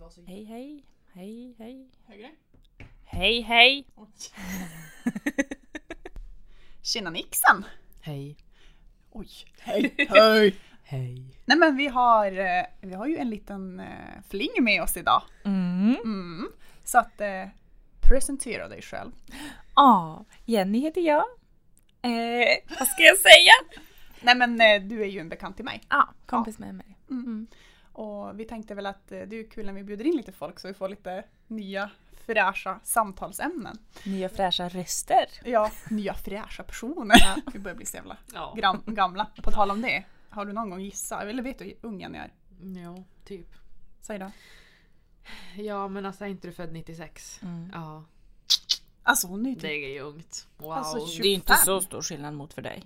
vara så Hej hej, hej hej. högre. Hej hej! Oj. Tjena Nixon! Hej. Oj, hej, hej! Hej. Nej men vi har, eh, vi har ju en liten eh, fling med oss idag. Mm. Mm. Så att eh, presentera dig själv. Ja, Jenny heter jag. Eh, vad ska jag säga? Nej men eh, du är ju en bekant till mig. Ja, kompis med mig. Mm. Och vi tänkte väl att eh, det är kul när vi bjuder in lite folk så vi får lite nya fräscha samtalsämnen. Nya fräscha röster. Ja, nya fräscha personer. Vi börjar bli så jävla Ja. gram, gamla. På tal om det, har du någon gång gissat, eller vet du hur ung jag är? Ja, typ. Säg då. Ja men alltså är inte du född 96? Mm. Ja, Alltså hon är ju det typ, är ju ungt. Wow. Alltså, Det är inte 25. så stor skillnad mot för dig.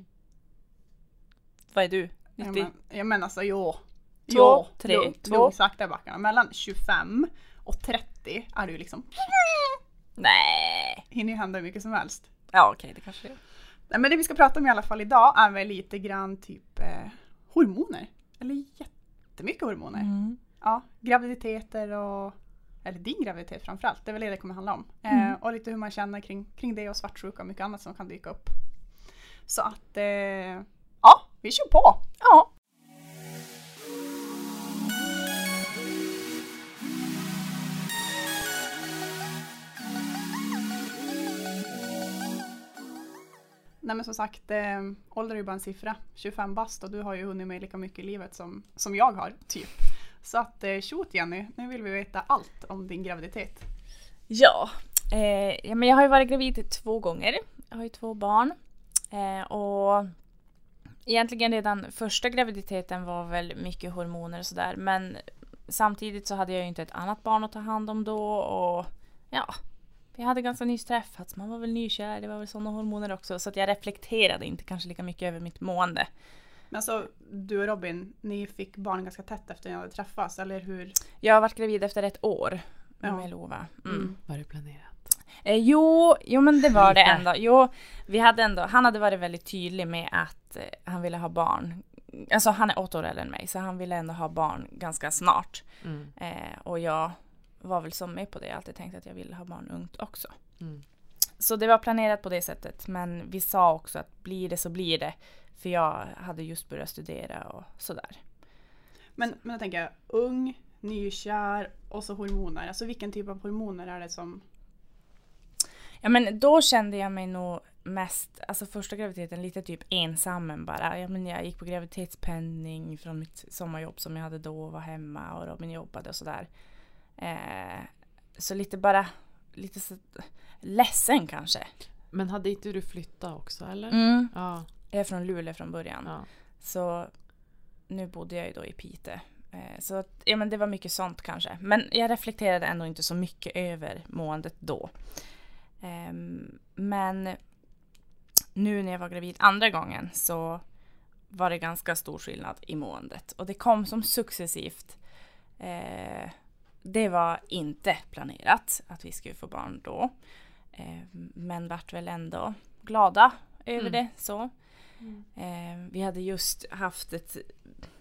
Vad är du? ja 90? men, ja, men alltså jo. Två, Jo, tre, två. lugn, sakta i backarna. Mellan 25 och 30 är det ju liksom, Nej. hinner ju hända hur mycket som helst. Ja okej, det kanske är. Nej, men det vi ska prata om i alla fall idag är väl lite grann typ eh, hormoner. Eller jättemycket hormoner. Mm. Ja, graviditeter och eller din graviditet framförallt, det är väl det det kommer handla om. Eh, Mm. och lite hur man känner kring, kring det och svartsjuka och mycket annat som kan dyka upp. Så att, eh, ja, vi kör på! Ja. Nej men som sagt, eh, ålder är ju bara en siffra. 25 bast och du har ju hunnit med lika mycket i livet som, som jag har, typ. Så att, eh, shoot Jenny, nu vill vi veta allt om din graviditet. Ja. Eh, ja men jag har ju varit gravid två gånger. Jag har ju två barn. Eh, och egentligen redan första graviditeten var väl mycket hormoner och sådär. Men samtidigt så hade jag ju inte ett annat barn att ta hand om då. Och ja, vi hade ganska nyss träffats. Man var väl nykär. Det var väl sådana hormoner också. Så att jag reflekterade inte kanske lika mycket över mitt mående. Men alltså, du och Robin, ni fick barn ganska tätt efter att ni hade träffats, eller hur? Jag har varit gravid efter ett år med Ja. Lova. Mm. Mm. Var det planerat? Eh, jo, jo, men det var det ändå. Jo, vi hade ändå. Han hade varit väldigt tydlig med att eh, han ville ha barn. Alltså han är åtta år äldre än mig så han ville ändå ha barn ganska snart. Mm. Eh, och jag var väl som med på det. Jag har alltid tänkt att jag ville ha barn ungt också. Mm. Så det var planerat på det sättet. Men vi sa också att blir det så blir det. För jag hade just börjat studera och sådär. Men, men jag tänker, ung, nykär och så hormoner. Alltså vilken typ av hormoner är det som... Ja men då kände jag mig nog mest, alltså första graviditeten lite typ ensam bara. Ja, men jag gick på graviditetspenning från mitt sommarjobb som jag hade då och var hemma och Robin jobbade och sådär. Eh, så lite bara, lite så ledsen kanske. Men hade inte du flyttat också eller? Mm. Ja. Jag är från Luleå från början. ja. Så nu bodde jag ju då i Piteå. Eh, Så att, ja, men det var mycket sånt kanske. Men jag reflekterade ändå inte så mycket över måendet då. Ehm, Men nu när jag var gravid andra gången så var det ganska stor skillnad i måendet. Och det kom som successivt. Eh, Det var inte planerat att vi skulle få barn då. Eh, Men vart väl ändå glada över Mm. det. så. Eh, vi hade just haft ett,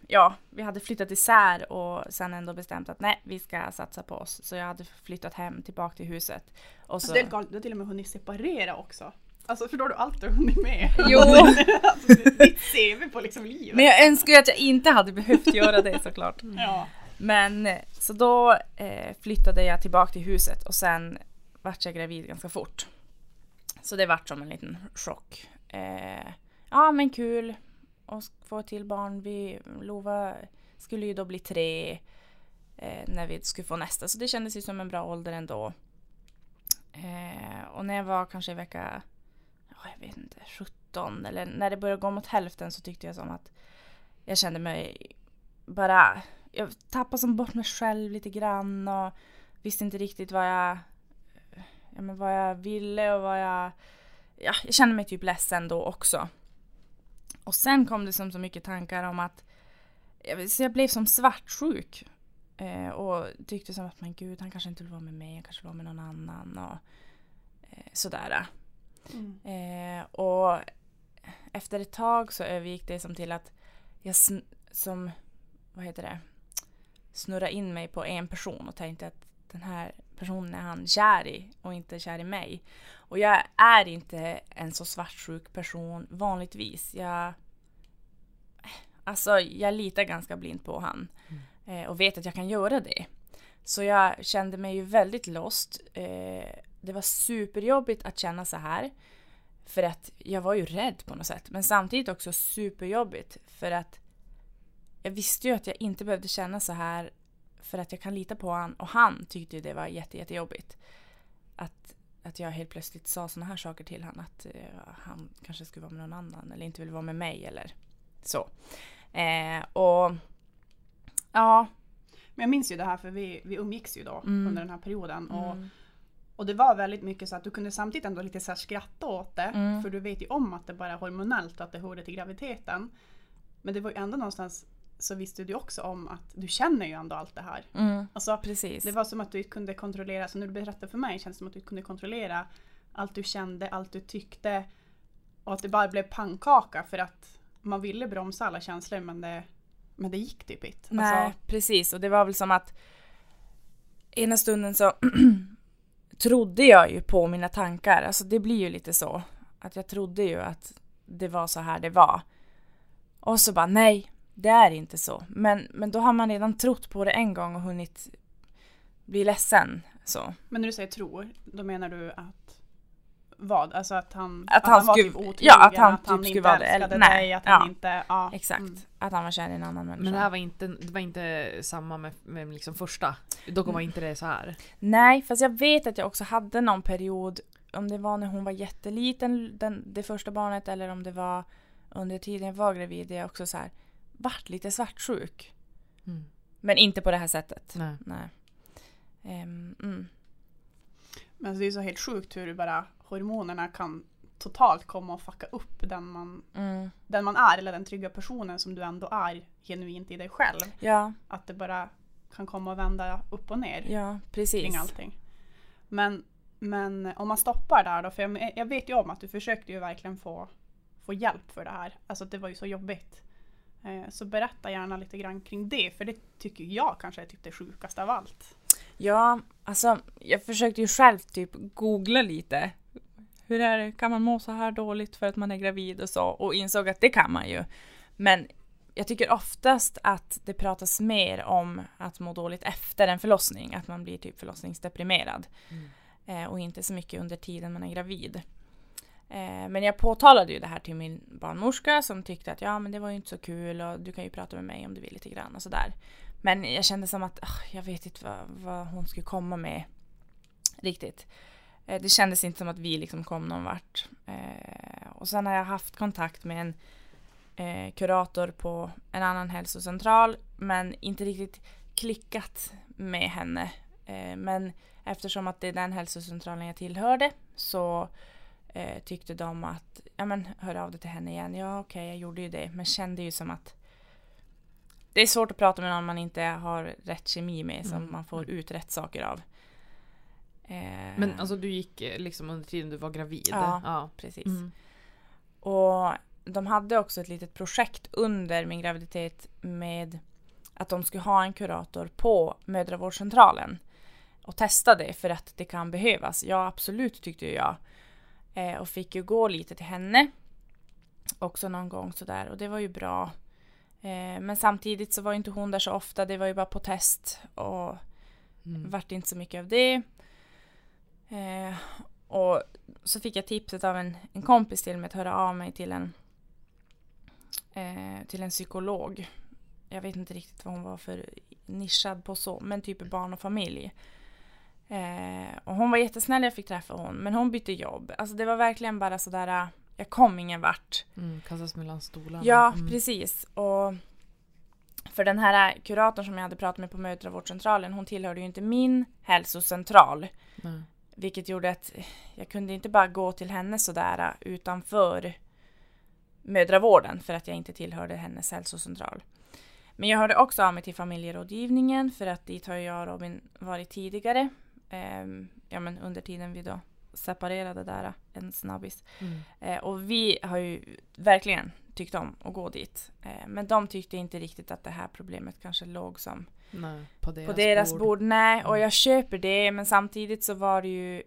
ja, vi hade flyttat isär och sen ändå bestämt att nej, vi ska satsa på oss. Så jag hade flyttat hem tillbaka till huset. Och så, Alltså, det är du har till och med hunnit separera också. Alltså förstår du allt du har hunnit med? Jo. alltså, ditt CV på liksom livet. men jag önskar att jag inte hade behövt göra det såklart. Ja. Men så då eh, flyttade jag tillbaka till huset och sen vart jag gravid ganska fort. Så det vart som en liten chock. Eh, ja men kul att få ett till barn. Vi, Lova skulle ju då bli tre eh, när vi skulle få nästa. Så det kändes ju som en bra ålder ändå. Eh, och när jag var kanske i vecka, ja, jag vet inte, 17 eller när det började gå mot hälften så tyckte jag som att jag kände mig bara jag tappade som bort mig själv lite grann och visste inte riktigt vad jag, ja, men vad jag ville och vad jag... Ja, jag kände mig typ ledsen då också. Och sen kom det som så mycket tankar om att så jag blev som svartsjuk. Eh, och tyckte som att men gud, han kanske inte vill vara med mig, han kanske vill vara med någon annan och eh, sådär. Mm. Eh, och efter ett tag så övergick det som till att jag som, vad heter det? Snurra in mig på en person och tänkte att den här personen är han kär i och inte kär i mig. Och jag är inte en så svartsjuk person vanligtvis. Jag, alltså, jag litar ganska blint på han eh, och vet att jag kan göra det. Så jag kände mig ju väldigt lost. Eh, det var superjobbigt att känna så här. För att jag var ju rädd på något sätt. Men samtidigt också superjobbigt. För att jag visste ju att jag inte behövde känna så här. För att jag kan lita på han och han tyckte det var jätte, jättejobbigt. Att, att jag helt plötsligt sa såna här saker till han. Att eh, han kanske skulle vara med någon annan eller inte ville vara med mig eller så. Eh, och ja. Men jag minns ju det här för vi, vi umgicks ju då Mm. under den här perioden. Och, Mm. och det var väldigt mycket så att du kunde samtidigt ändå lite så skratta åt det. Mm. För du vet ju om att det bara är hormonellt och att det hörde till graviditeten. Men det var ju ändå någonstans så visste du också om att du känner ju ändå allt det här. Mm, Alltså, precis. det var som att du kunde kontrollera, så när du berättade för mig känns det som att du kunde kontrollera allt du kände, allt du tyckte. Och att det bara blev pannkaka för att man ville bromsa alla känslor men det, men det gick typ inte. Nej, Alltså, precis. Och det var väl som att ena stunden så trodde jag ju på mina tankar. Alltså det blir ju lite så. Att jag trodde ju att det var så här det var. Och så bara nej, det är inte så. Men, men då har man redan trott på det en gång och hunnit bli ledsen. Så. men när du säger tror, då menar du att vad? Alltså att han, Att han var skulle- typ otrogen, ja, att han typ inte skulle vara det, älskade eller- nej, dig, att han ja. inte... Ja, Exakt. mm. Att han var kär i en annan människa. Men det här var inte, det var inte samma med, med liksom första. Då var inte det så här. Nej, fast jag vet att jag också hade någon period, om det var när hon var jätteliten, den, det första barnet, eller om det var under tiden jag var gravid, där jag också så här, vart lite svartsjuk. Mm. Men inte på det här sättet. Nej. Nej. Ehm, mm. Men alltså det är så helt sjukt hur bara hormonerna kan totalt komma och fucka upp den man, Mm. den man är eller den trygga personen som du ändå är genuint i dig själv. Ja, Att det bara kan komma och vända upp och ner ja, kring precis. allting. Men, men om man stoppar där då, för jag, jag vet ju om att du försökte ju verkligen få, få hjälp för det här. Alltså det var ju så jobbigt. Eh, Så berätta gärna lite grann kring det, för det tycker jag kanske är typ det sjukaste av allt. Ja, alltså jag försökte ju själv typ googla lite. Hur är det, kan man må så här dåligt för att man är gravid och så? Och insåg att det kan man ju. Men jag tycker oftast att det pratas mer om att må dåligt efter en förlossning. Att man blir typ förlossningsdeprimerad. Mm. Eh, och inte så mycket under tiden man är gravid. Eh, men jag påtalade ju det här till min barnmorska som tyckte att ja men det var ju inte så kul och du kan ju prata med mig om du vill lite grann och sådär. Men jag kände som att oh, jag vet inte vad, vad hon skulle komma med riktigt. Eh, det kändes inte som att vi liksom kom någon vart. Eh, och sen har jag haft kontakt med en eh, kurator på en annan hälsocentral men inte riktigt klickat med henne. Eh, men eftersom att det är den hälsocentralen jag tillhörde så eh, tyckte de att, ja men hör av dig till henne igen. Ja okej, jag gjorde ju det men kände ju som att det är svårt att prata med någon man inte har rätt kemi med som Mm. man får ut rätt saker av. Eh, Men alltså du gick eh, liksom under tiden du var gravid? Ja. ja. precis. Mm. Och de hade också ett litet projekt under min graviditet med att de skulle ha en kurator på mödravårdscentralen och testa det för att det kan behövas. Ja, absolut tyckte jag. Eh, och fick ju gå lite till henne också någon gång sådär och det var ju bra. Eh, men samtidigt så var inte hon där så ofta, det var ju bara på test och Mm. vart inte så mycket av det. Eh, och så fick jag tipset av en, en kompis till mig att höra av mig till en, eh, till en psykolog. Jag vet inte riktigt vad hon var för nischad på så, men typ barn och familj. Eh, och hon var jättesnäll jag fick träffa hon, men hon bytte jobb. Alltså det var verkligen bara sådär, äh, jag kom ingen vart. Mm. Kastas mellan stolarna. Ja, Mm. precis. Och för den här kuratorn som jag hade pratat med på mödravårdscentralen, hon tillhörde ju inte min hälsocentral. Nej. Vilket gjorde att jag kunde inte bara gå till henne sådär äh, utanför mödravården för att jag inte tillhörde hennes hälsocentral. Men jag hörde också av mig till familjerådgivningen för att dit har jag och Robin varit tidigare. Ehm, ja men under tiden vi då separerade där, en snabbis. Mm. Eh, och vi har ju verkligen tyckte om att gå dit. Eh, men de tyckte inte riktigt att det här problemet kanske låg som Nej, på deras, på deras bord. bord. Nej, och Mm. jag köper det men samtidigt så var det ju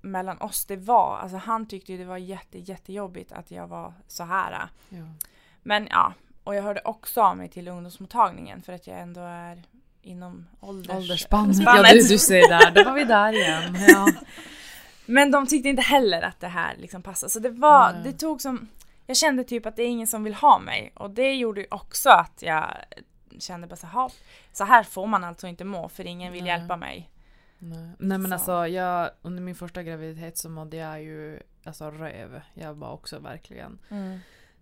mellan oss det var, alltså han tyckte det var jätte, jättejobbigt att jag var så här. Ja. Men ja, och jag hörde också av mig till ungdomsmottagningen för att jag ändå är inom ålders... Åldersspannet. Ja, du, du ser där. Då var vi där igen. Ja. Men de tyckte inte heller att det här liksom passade. Så det var, Nej. det tog som... Jag kände typ att det är ingen som vill ha mig. Och det gjorde ju också att jag kände bara så här, så här får man alltså inte må för ingen vill Nej. hjälpa mig. Nej. Nej men Så. alltså jag, under min första graviditet så mådde jag ju alltså röv. Jag var också verkligen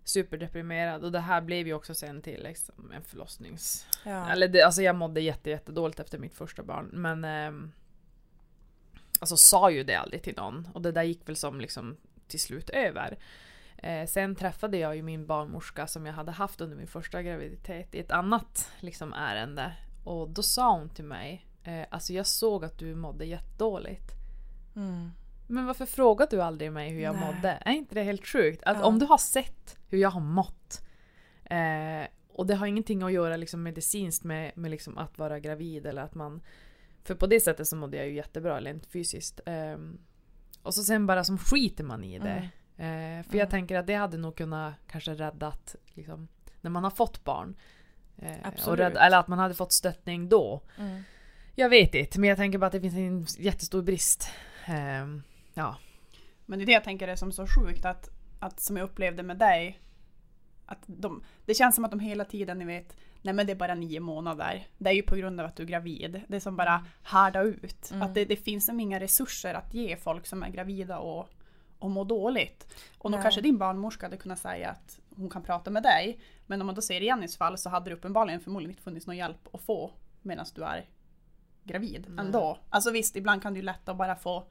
superdeprimerad och det här blev ju också sen till liksom, en förlossnings... Ja. Eller det, alltså jag mådde jätte, jättedåligt efter mitt första barn men ehm, Alltså sa ju det aldrig till någon och det där gick väl som liksom till slut över. Eh, sen träffade jag ju min barnmorska som jag hade haft under min första graviditet i ett annat liksom, ärende. Och då sa hon till mig, eh, alltså jag såg att du mådde jättedåligt. Mm. Men varför frågade du aldrig mig hur jag Nej. mådde? Är inte det helt sjukt? Att Ja. om du har sett hur jag har mått eh, och det har ingenting att göra liksom medicinskt med, med liksom att vara gravid eller att man... För på det sättet så mådde jag ju jättebra rent fysiskt. Eh, och så sen bara som skiter man i det. Mm. Eh, för jag Mm. tänker att det hade nog kunnat kanske räddat liksom, när man har fått barn. Eh, och rädda, eller att man hade fått stöttning då. Mm. Jag vet inte, men jag tänker bara att det finns en jättestor brist. Eh, ja. Men det är det jag tänker är som så sjukt att, att som jag upplevde med dig. Att de, det känns som att de hela tiden, ni vet, nej men det är bara nio månader. Det är ju på grund av att du är gravid. Det är som bara härda ut. Mm. Att det, det finns som inga resurser att ge folk som är gravida och, och mår dåligt. Och då Nej. kanske din barnmorska hade kunnat säga att hon kan prata med dig. Men om man då ser Jennys fall så hade det uppenbarligen förmodligen inte funnits någon hjälp att få medan du är gravid Nej. ändå. Alltså visst, ibland kan det ju lätt att bara få,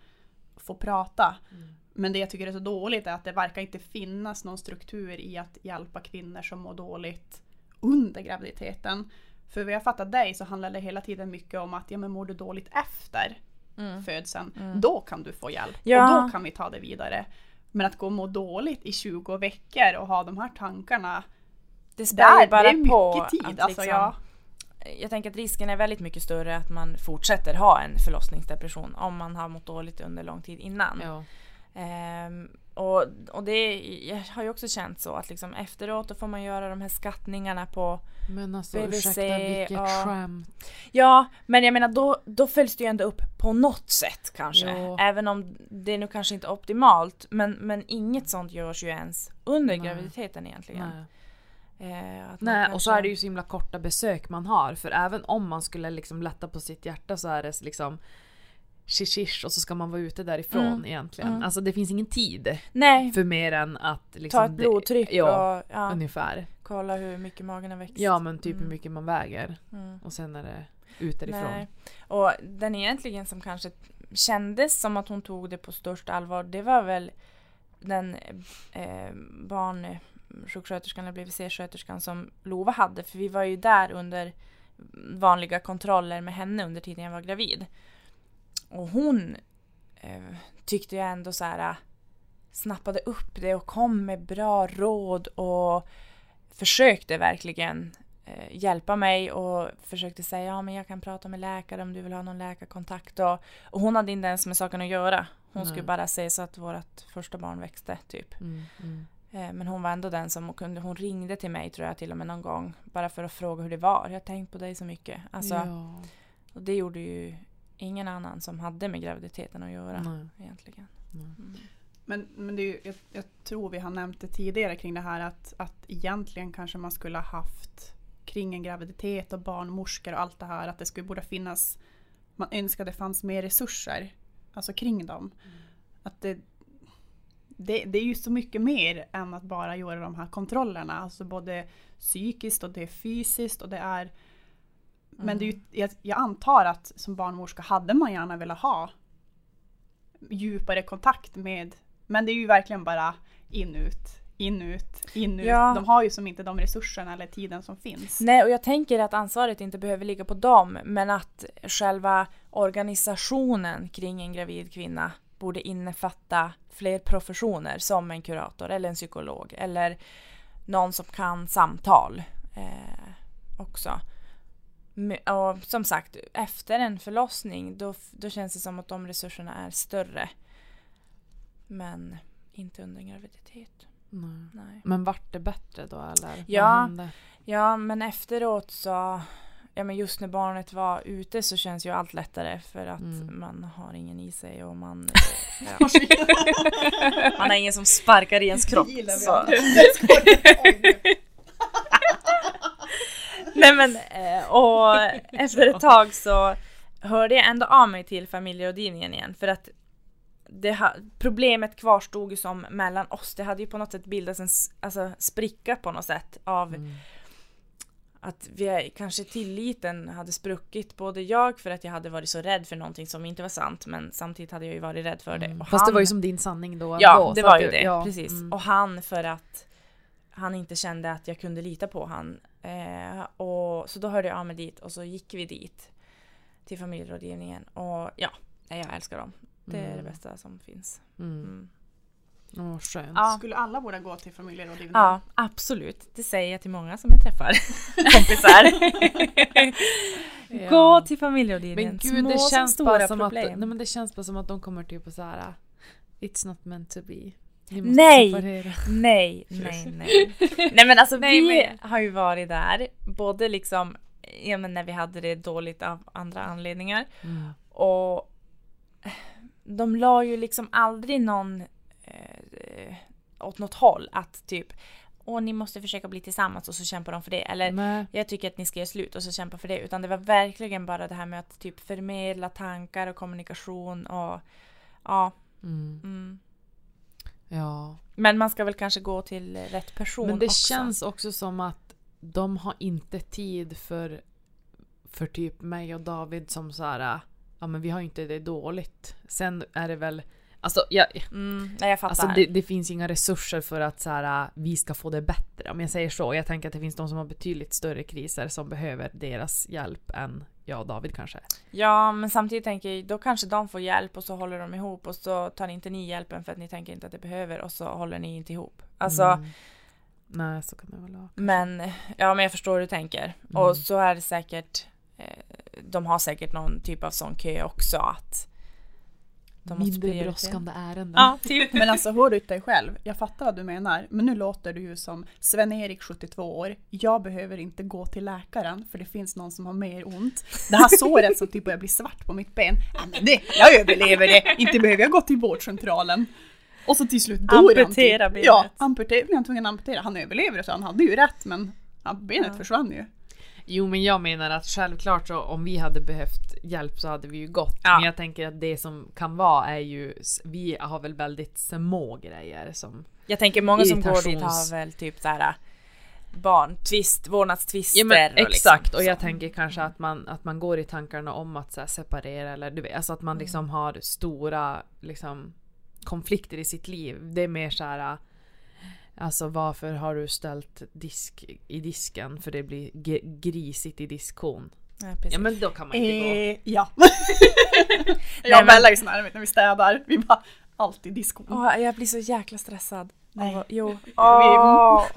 få prata. Men det jag tycker är så dåligt är att det verkar inte finnas någon struktur i att hjälpa kvinnor som mår dåligt under graviditeten. För vad jag fattat dig så handlar det hela tiden mycket om att ja, men mår du dåligt efter Mm. födseln, Mm. då kan du få hjälp. Ja. Och då kan vi ta det vidare. Men att gå och må dåligt i 20 veckor och ha de här tankarna. Det spär ju bara det är på mycket tid. att Alltså, liksom- ja. Jag tänker att risken är väldigt mycket större att man fortsätter ha en förlossningsdepression om man har mått dåligt under lång tid innan. ja. Ehm, och, och det jag har ju också känt så att liksom efteråt då får man göra de här skattningarna på Men alltså BVC, ursäkta vilket ja. skämt. Ja, men jag menar då, då följs det ju ändå upp på något sätt kanske. Ja. Även om det nu kanske inte är optimalt. Men, men inget sånt görs ju ens under Nej. graviditeten egentligen. Nej. Eh, Nej, och kanske- så är det ju så himla korta besök man har. För även om man skulle liksom lätta på sitt hjärta så är det liksom shish och så ska man vara ute därifrån Mm. egentligen. Mm. Alltså det finns ingen tid Nej, för mer än att liksom ta ett det- blodtryck Ja, och ja, ungefär. kolla hur mycket magen har växt. Ja men typ hur Mm. mycket man väger. Mm. Och sen är det ut därifrån. Nej. Och den egentligen som kanske kändes som att hon tog det på största allvar, det var väl den eh, barnsjuksköterskan eller BVC-sköterskan som Lova hade. För vi var ju där under vanliga kontroller med henne under tiden jag var gravid. Och hon eh, tyckte jag ändå så här snappade upp det och kom med bra råd och försökte verkligen eh, hjälpa mig och försökte säga ja men jag kan prata med läkare om du vill ha någon läkarkontakt och, och hon hade inte ens med saken att göra. Hon Nej. skulle bara se så att vårt första barn växte typ. Mm, mm. Eh, men hon var ändå den som kunde, hon ringde till mig tror jag till och med någon gång bara för att fråga hur det var. Jag har tänkt på dig så mycket. Alltså, ja. Och det gjorde ju ingen annan som hade med graviditeten att göra Nej, egentligen. nej. Mm. Men, men det är ju, jag, jag tror vi har nämnt det tidigare kring det här att, att egentligen kanske man skulle ha haft kring en graviditet och barnmorskor och allt det här att det skulle borde finnas man önskade det fanns mer resurser alltså kring dem. Att det, det, det är ju så mycket mer än att bara göra de här kontrollerna. Alltså både psykiskt och det är fysiskt och det är Men det är ju, jag, jag antar att som barnmorska hade man gärna velat ha djupare kontakt med Men det är ju verkligen bara in ut, in ut, in ut. Ja. De har ju som inte de resurserna eller tiden som finns. Nej, och jag tänker att ansvaret inte behöver ligga på dem, men att själva organisationen kring en gravid kvinna borde innefatta fler professioner som en kurator eller en psykolog eller någon som kan samtal eh, också. Och som sagt, efter en förlossning då, då känns det som att de resurserna är större. Men inte under en graviditet. Nej. Nej. Men vart det bättre då eller? Ja. Ja, men efteråt så... Ja, men just när barnet var ute så känns ju allt lättare för att Mm. man har ingen i sig och man... Ja. man har ingen som sparkar i ens kropp. Så. Nej men, eh, och efter ett tag så hörde jag ändå av mig till familjerådgivningen igen för att det ha, problemet kvarstod ju som mellan oss. Det hade ju på något sätt bildats en alltså, spricka på något sätt av Mm. Att vi kanske tilliten hade spruckit. Både jag för att jag hade varit så rädd för någonting som inte var sant men samtidigt hade jag ju varit rädd för det. Mm. Och Fast det han- var ju som din sanning då. Ja, ändå, det var ju det. ja, Precis. mm. Och han för att han inte kände att jag kunde lita på han. Eh, och, så då hörde jag av mig dit och så gick vi dit till familjerådgivningen. Och ja, jag älskar dem. Det är det Mm. bästa som finns. Åh, skönt. Ja. Skulle alla borde gå till familjerådgivningen? ja, absolut. Det säger jag till många som jag träffar. Kompisar. Ja. Gå till familjerådgivningen. Men gud, Små det som känns, stora bara som att, problem. nej, men det känns bara som att de kommer typ så här. It's not meant to be. Nej! separera. Nej, nej, nej. Nej men alltså Nej, vi men- har ju varit där, både liksom ja, men när vi hade det dåligt av andra anledningar Mm. och de la ju liksom aldrig någon eh, åt något håll att typ Åh, ni måste försöka bli tillsammans och så kämpar de för det. Eller Nej. jag tycker att ni ska göra slut och så kämpa för det. Utan det var verkligen bara det här med att typ förmedla tankar och kommunikation och ja. Mm. Mm. Ja. Men man ska väl kanske gå till rätt person Men det också. känns också som att de har inte tid för, för typ mig och David som så här. Ja men vi har inte det dåligt. Sen är det väl Alltså, jag, Mm, nej, jag fattar. alltså det, det finns inga resurser för att så här, vi ska få det bättre. Om jag säger så. Jag tänker att det finns de som har betydligt större kriser som behöver deras hjälp än jag och David kanske. Ja, men samtidigt tänker jag då kanske de får hjälp och så håller de ihop och så tar inte ni hjälpen för att ni tänker inte att det behöver och så håller ni inte ihop. Alltså, Mm. Nej, så kan det väl vara. men ja, men jag förstår hur du tänker. Mm. Och så är det säkert. Eh, de har säkert någon typ av sån kö också att de Mindre brådskande ärenden. Ja, typ. Men alltså hör du dig själv, jag fattar vad du menar, men nu låter du ju som Sven-Erik 72 år, jag behöver inte gå till läkaren för det finns någon som har mer ont. Det här såret som typ börjar bli svart på mitt ben, ja, men det, jag överlever det, inte behöver jag gå till vårdcentralen. Och så till slut dog han. Amputera typ. benet. Ja, amputera, blev han tvungen att amputera. Han överlever så han hade ju rätt men ja, benet Ja. försvann ju. Jo men jag menar att självklart så om vi hade behövt hjälp så hade vi ju gått. Ja. Men jag tänker att det som kan vara är ju, vi har väl väldigt små grejer som... Jag tänker många som går dit Irritations- har väl typ såhär barn, tvist, vårdnadstvister. Ja men och exakt liksom och jag så. tänker kanske att man, att man går i tankarna om att här, separera eller du vet, alltså att man liksom har stora liksom konflikter i sitt liv. Det är mer så här. Alltså varför har du ställt disk i disken för det blir grisigt i diskhon? Ja. Ja men då kan man inte gå. Eh, ja. Nej, jag och Bella är ju sån här när vi städar, vi bara alltid diskon. Åh, jag blir så jäkla stressad. Nej. Jo. Åh.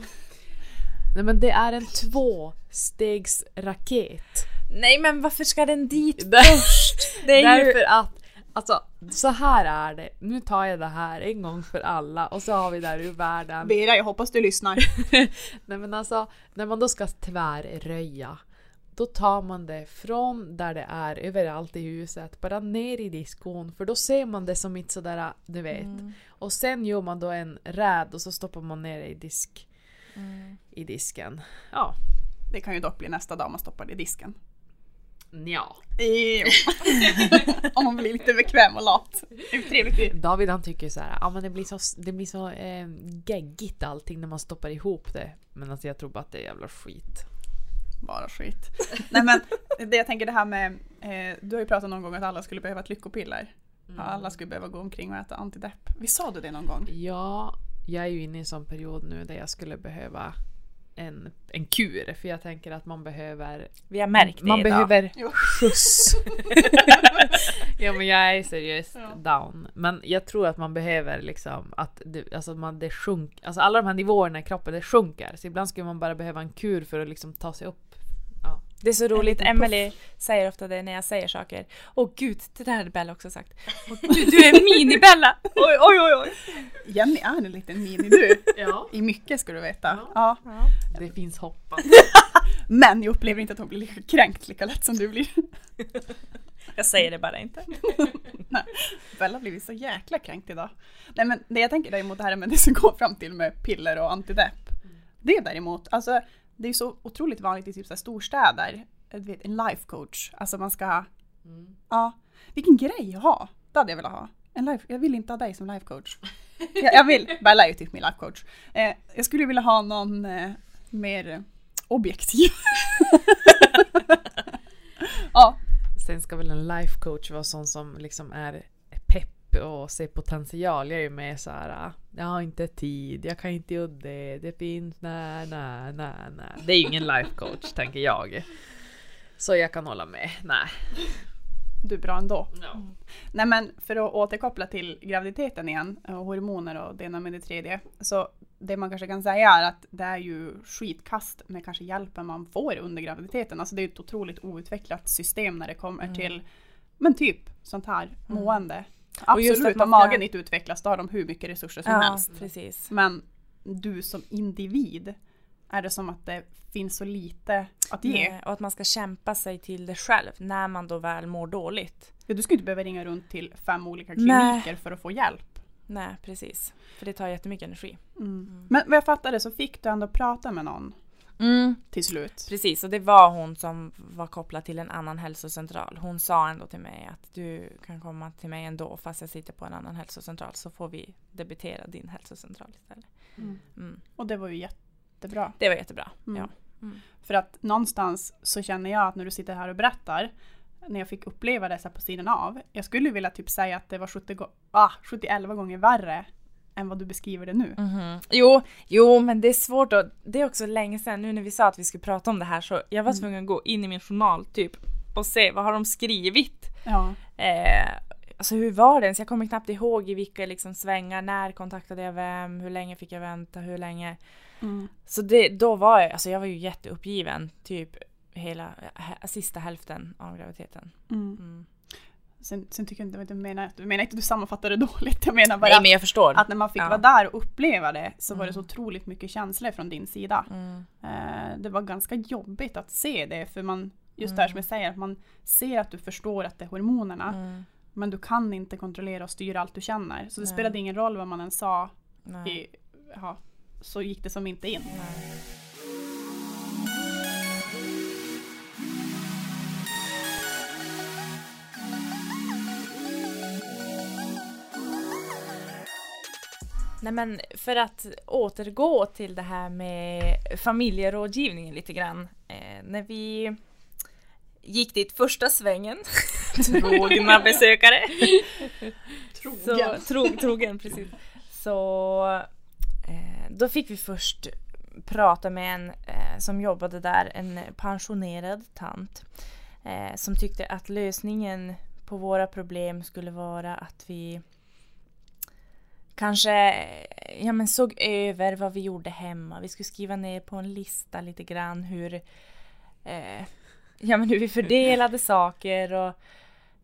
Nej men det är en tvåstegsraket. Nej men varför ska den dit först? Det är ju... Därför att, alltså så här är det. Nu tar jag det här en gång för alla och så har vi där ur världen. Vera, jag hoppas du lyssnar. Nej men alltså, när man då ska tvärröja då tar man det från där det är överallt i huset, bara ner i diskon för då ser man det som inte sådär, du vet. Mm. Och sen gör man då en räd och så stoppar man ner det i disk Mm. i disken. Ja. Det kan ju dock bli nästa dag man stoppar det i disken. Ja. Om man blir lite bekväm och lat. Trevligt. David han tycker så här, ja men det blir så, det blir så eh, geggigt allting när man stoppar ihop det. Men alltså jag tror bara att det är jävla skit. Bara skit. Nej men det jag tänker det här med, eh, du har ju pratat någon gång att alla skulle behöva ett lyckopiller. Ja, Alla skulle behöva gå omkring och äta antidepp. Visst sa du det någon gång? Ja, jag är ju inne i en sån period nu där jag skulle behöva en, en kur. För jag tänker att man behöver Vi har märkt det Man idag. behöver Jo. skjuts. Ja men jag är seriöst Ja. down. Men jag tror att man behöver liksom att det, alltså man, det sjunk, alltså alla de här nivåerna i kroppen det sjunker. Så ibland skulle man bara behöva en kur för att liksom ta sig upp. Ja. Det är så roligt, Emily säger ofta det när jag säger saker. Åh gud, det där hade Bella också sagt. Åh, du, du är mini-Bella! Oj, oj, oj, oj. Jenny är en liten mini du. ja. I mycket ska du veta. Ja. Det finns hopp. Men jag upplever inte att hon blir lika kränkt lika lätt som du blir. Jag säger det bara inte. Bella har blivit så jäkla kränkt idag. Nej men det jag tänker däremot det här med det som går fram till med piller och antidepp. Det däremot, alltså det är ju så otroligt vanligt i typ så storstäder. Du vet, en life coach. Alltså man ska ha, ja, vilken grej att ha. Det hade jag velat ha. En life, jag vill inte ha dig som life coach. Jag, jag vill, Bella är ju typ min life coach. Eh, jag skulle vilja ha någon eh, mer eh, objektiv. ja, Sen ska väl en life coach vara sån som liksom är pepp och ser potential. Jag är ju med så här. Jag har inte tid, jag kan inte göra det, det finns nej, nej, nej, nej. Det är ju ingen life coach tänker jag. Så jag kan hålla med. Nej. du är bra ändå. Ja. Nej men för att återkoppla till graviditeten igen, och hormoner och det ena med det tredje. Så det man kanske kan säga är att det är ju skitkast med kanske hjälpen man får under graviditeten. Alltså det är ett otroligt outvecklat system när det kommer Mm. till men typ sånt här mående. Och just Absolut, att om magen inte utvecklas då har de hur mycket resurser som Ja, helst. precis. Men du som individ är det som att det finns så lite att ge. Nej, Och att man ska kämpa sig till det själv när man då väl mår dåligt. Ja, du ska inte behöva ringa runt till fem olika Nej. kliniker för att få hjälp. Nej, precis. För det tar jättemycket energi. Men vad jag fattade så fick du ändå prata med någon till slut. Precis, och det var hon som var kopplad till en annan hälsocentral. Hon sa ändå till mig att du kan komma till mig ändå fast jag sitter på en annan hälsocentral så får vi debitera din hälsocentral istället. Mm. Och det var ju jättebra. Det var jättebra. Mm. Ja. För att någonstans så känner jag att när du sitter här och berättar, när jag fick uppleva det så på sidan av, jag skulle vilja typ säga att det var 70, go- ah, 71 gånger värre än vad du beskriver det nu. Mhm. Jo, jo, men det är svårt att... Det är också länge sedan nu när vi sa att vi skulle prata om det här så jag var tvungen att gå in i min journal typ och se vad har de skrivit. Ja. Eh, alltså hur var det? Så jag kommer knappt ihåg i vilka liksom svängar, när kontaktade jag vem, hur länge fick jag vänta, hur länge. Mm. Så det, då var jag, alltså jag var ju jätteuppgiven typ hela sista hälften av graviditeten. Mm. Mm. Sen, sen tycker jag inte att du menar, du menar inte att du sammanfattar det dåligt. Jag menar bara Nej men jag förstår. att när man fick Ja. vara där och uppleva det så var det så otroligt mycket känslor från din sida. Mm. Eh, det var ganska jobbigt att se det för man, just det här som jag säger, att man ser att du förstår att det är hormonerna Mm. men du kan inte kontrollera och styra allt du känner. Så det Nej. spelade ingen roll vad man än sa, i, ja, så gick det som inte in. Nej. Nej men för att återgå till det här med familjerådgivningen lite grann. Eh, när vi gick dit första svängen, trogna besökare. Trogen. Så, tro, trogen, precis. Så eh, då fick vi först prata med en eh, som jobbade där, en pensionerad tant. Eh, som tyckte att lösningen på våra problem skulle vara att vi kanske ja, men såg över vad vi gjorde hemma. Vi skulle skriva ner på en lista lite grann hur, eh, ja, men hur vi fördelade saker och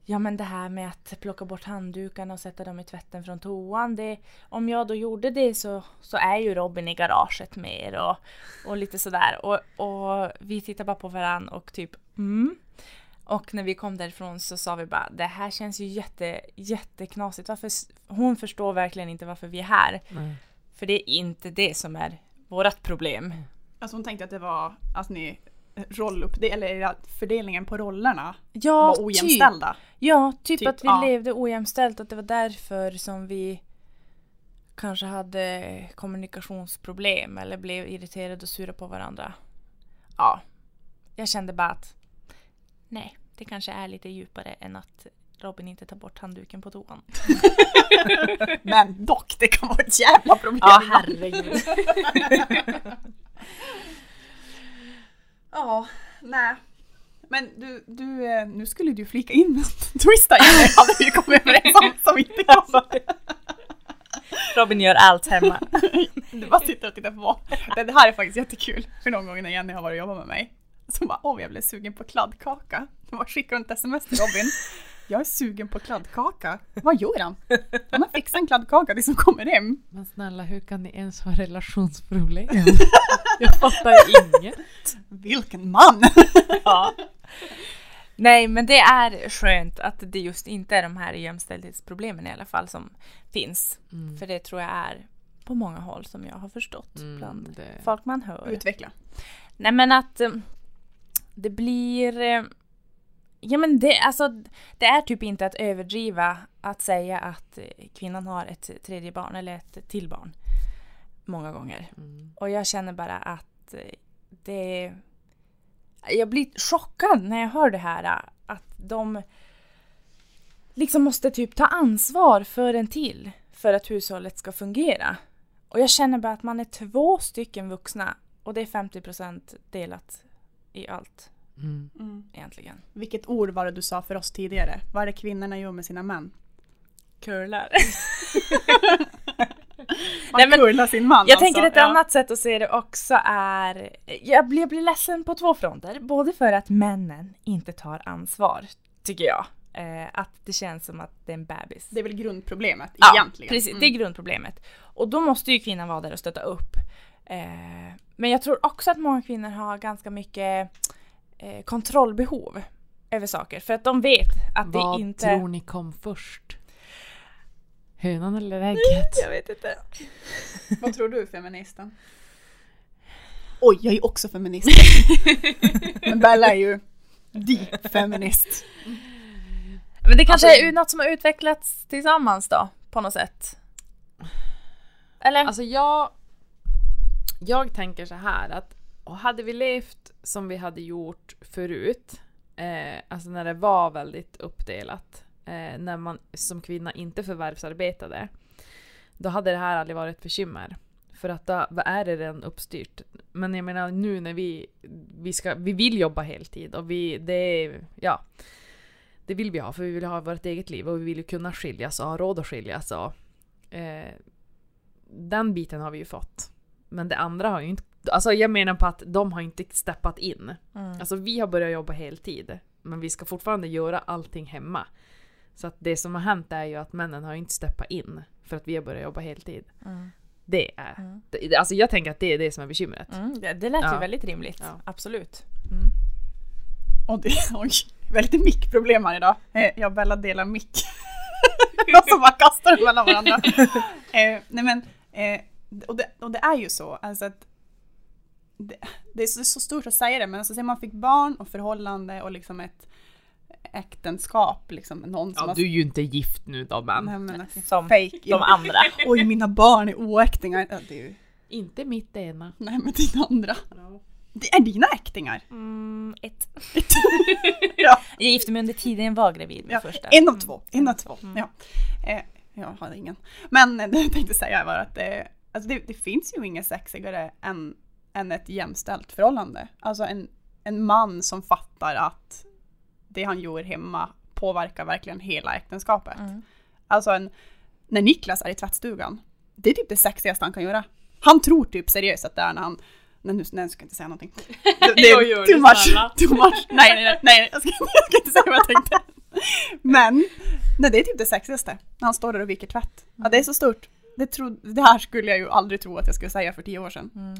Ja men det här med att plocka bort handdukarna och sätta dem i tvätten från toan. Det, om jag då gjorde det så, så är ju Robin i garaget mer och, och lite sådär. Och, och vi tittade bara på varandra och typ mm. Och när vi kom därifrån så sa vi bara det här känns ju jätte, jätteknasigt. Varför, hon förstår verkligen inte varför vi är här. Nej. För det är inte det som är vårt problem. Alltså hon tänkte att det var att ni rollupp, eller att fördelningen på rollerna Ja, var ojämställda. Ja, typ, Typ, att vi ja. levde ojämställt. Att det var därför som vi kanske hade kommunikationsproblem eller blev irriterade och sura på varandra. Ja, jag kände bara att nej, det kanske är lite djupare än att Robin inte tar bort handduken på toan. Men dock, det kan vara ett jävla problem. Ja, herregud. Ja, nej. Men du, du, eh, nu skulle du flika in twista in det hade vi kommit överens om som inte kom. Robin gör allt hemma. Du bara sitter och tittar på. Det, det här är faktiskt jättekul. För någon gång när Jenny har varit och jobbat med mig. Så bara, åh jag blev sugen på kladdkaka. Då bara skickar hon ett sms till Robin. Jag är sugen på kladdkaka. Vad gör han? Han har fixat en kladdkaka tills hon kommer hem. Men snälla, hur kan ni ens ha relationsproblem? Jag fattar inget. Vilken man! Ja. Nej, men det är skönt att det just inte är de här jämställdhetsproblemen i alla fall som finns. Mm. För det tror jag är på många håll som jag har förstått Mm, bland det- folk man hör. Utveckla. Nej men att eh, det blir... eh, Ja men det, alltså, det är typ inte att överdriva att säga att eh, kvinnan har ett tredje barn eller ett till barn. Många gånger. Mm. Och jag känner bara att eh, det... Jag blir chockad när jag hör det här. Att de liksom måste typ ta ansvar för en till för att hushållet ska fungera. Och jag känner bara att man är två stycken vuxna och det är 50% delat i allt Mm. egentligen. Vilket ord var det du sa för oss tidigare? Vad är det kvinnorna gör med sina män? Curlar. Man Nej, men curlar sin man Jag alltså. tänker ett Ja. annat sätt att se det också är... Jag blir, jag blir ledsen på två fronter. Både för att männen inte tar ansvar, tycker jag. Eh, att det känns som att det är en bebis. Det är väl grundproblemet Ja, egentligen. precis. Mm. Det är grundproblemet. Och då måste ju kvinnan vara där och stötta upp. Eh, men jag tror också att många kvinnor har ganska mycket eh, kontrollbehov över saker. För att de vet att Vad det inte... tror ni kom först? Hönan eller ägget? Jag vet inte. Vad tror du feministen? Oj, jag är också feminist. Men Bella är ju deep feminist. Men det kanske Alltså- är något som har utvecklats tillsammans då, på något sätt? Eller? Alltså jag... Jag tänker så här att och hade vi levt som vi hade gjort förut, eh, alltså när det var väldigt uppdelat, eh, när man som kvinna inte förvärvsarbetade, då hade det här aldrig varit ett bekymmer. För att då vad är det redan uppstyrt. Men jag menar nu när vi, vi, ska, vi vill jobba heltid och vi, det ja. Det vill vi ha för vi vill ha vårt eget liv och vi vill ju kunna skiljas och ha råd att skiljas. Och, eh, den biten har vi ju fått. Men det andra har ju inte... Alltså jag menar på att de har inte steppat in. Mm. Alltså vi har börjat jobba heltid. Men vi ska fortfarande göra allting hemma. Så att det som har hänt är ju att männen har inte steppat in. För att vi har börjat jobba heltid. Mm. Det är... Mm. Det, alltså jag tänker att det är det som är bekymret. Mm, det, det lät ju Ja. väldigt rimligt. Ja. Absolut. Mm. Och det, oj, lite mickproblem här idag. Eh, Jag och Bella delar mick. Jag som bara kastar mellan varandra. Eh, nej men, eh, och, det, och det är ju så, alltså att det, det är så, så stort att säga det, men alltså, man fick barn och förhållande och liksom ett äktenskap, liksom någon som Ja, har... du är ju inte gift nu då men. Nej, men, alltså, Som fake. de andra. Oj, mina barn är oäktingar. Ja, det är ju, Inte mitt ena. nej, men dina andra. Det är dina äktingar. Mm, ett. Ja. Jag gifte mig under tiden jag var gravid med Ja, första. en av två. En av två. Mm. Ja. Eh, jag hade ingen. Men det jag tänkte säga var att eh, alltså det, det finns ju inget sexigare än, än ett jämställt förhållande. Alltså en, en man som fattar att det han gör hemma påverkar verkligen hela äktenskapet. Mm. Alltså en, när Niklas är i tvättstugan, det är typ det sexigaste han kan göra. Han tror typ seriöst att det är när han Nej, nu, nej, ska jag inte säga någonting. Det, det Jo, är jo, too much, too much. Nej, nej, nej, nej jag, ska, jag ska inte säga vad jag tänkte. Men, nej, det är typ det sexigaste. När han står där och viker tvätt. Ja, det är så stort. Det, tro, det här skulle jag ju aldrig tro att jag skulle säga för tio år sedan. Mm.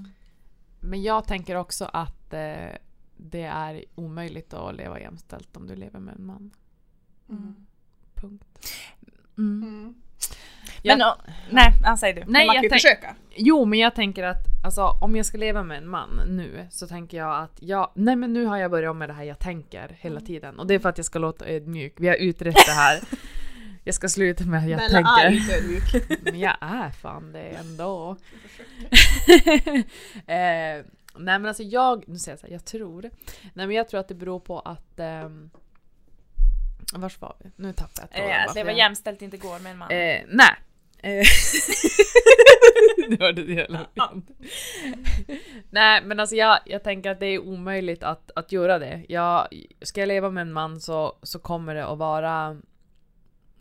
Men jag tänker också att eh, det är omöjligt att leva jämställt om du lever med en man. Mm. Punkt. Mm. Mm. Men Jag- och, nej, han säger du. Men Nej, man kan jag ju försöka. Jo, men jag tänker att alltså, om jag ska leva med en man nu så tänker jag att jag, nej men nu har jag börjat med det här jag tänker hela tiden. Och det är för att jag ska låta ödmjuk. Vi har utrett det här. Jag ska sluta med att jag Bella tänker. är inte ödmjuk. Men jag är fan det ändå. eh, nej men alltså jag, nu säger jag så här, jag tror. Nej men jag tror att det beror på att... ehm, vars var vi? Nu tappade jag tråden. Eh, leva jag- jämställt inte går med en man. Eh, nej. Eh, du hörde det hela tiden. Nej men alltså jag, jag tänker att det är omöjligt att, att göra det. Jag, ska jag leva med en man så, så kommer det att vara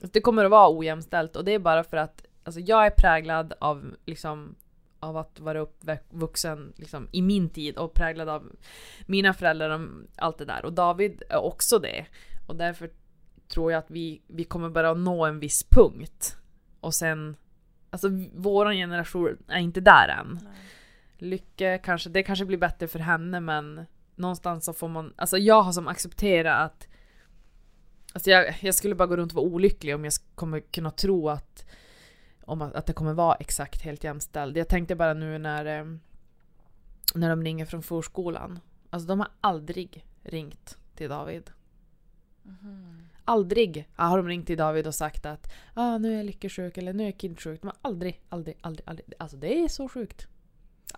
det kommer att vara ojämställt och det är bara för att alltså jag är präglad av liksom av att vara uppvuxen liksom, i min tid och präglad av mina föräldrar och allt det där. Och David är också det. Och därför tror jag att vi, vi kommer bara nå en viss punkt. Och sen, alltså våran generation är inte där än. Nej. Lycka kanske, det kanske blir bättre för henne men någonstans så får man, alltså jag har som accepterat att Alltså jag, jag skulle bara gå runt och vara olycklig om jag kommer kunna tro att om att, att det kommer vara exakt helt jämställd. Jag tänkte bara nu när, eh, när de ringer från förskolan. Alltså de har aldrig ringt till David. Mm. Aldrig har de ringt till David och sagt att ah, nu är jag lyckosjuk eller nu är jag kidsjuk. De har aldrig, aldrig, aldrig, aldrig. Alltså det är så sjukt.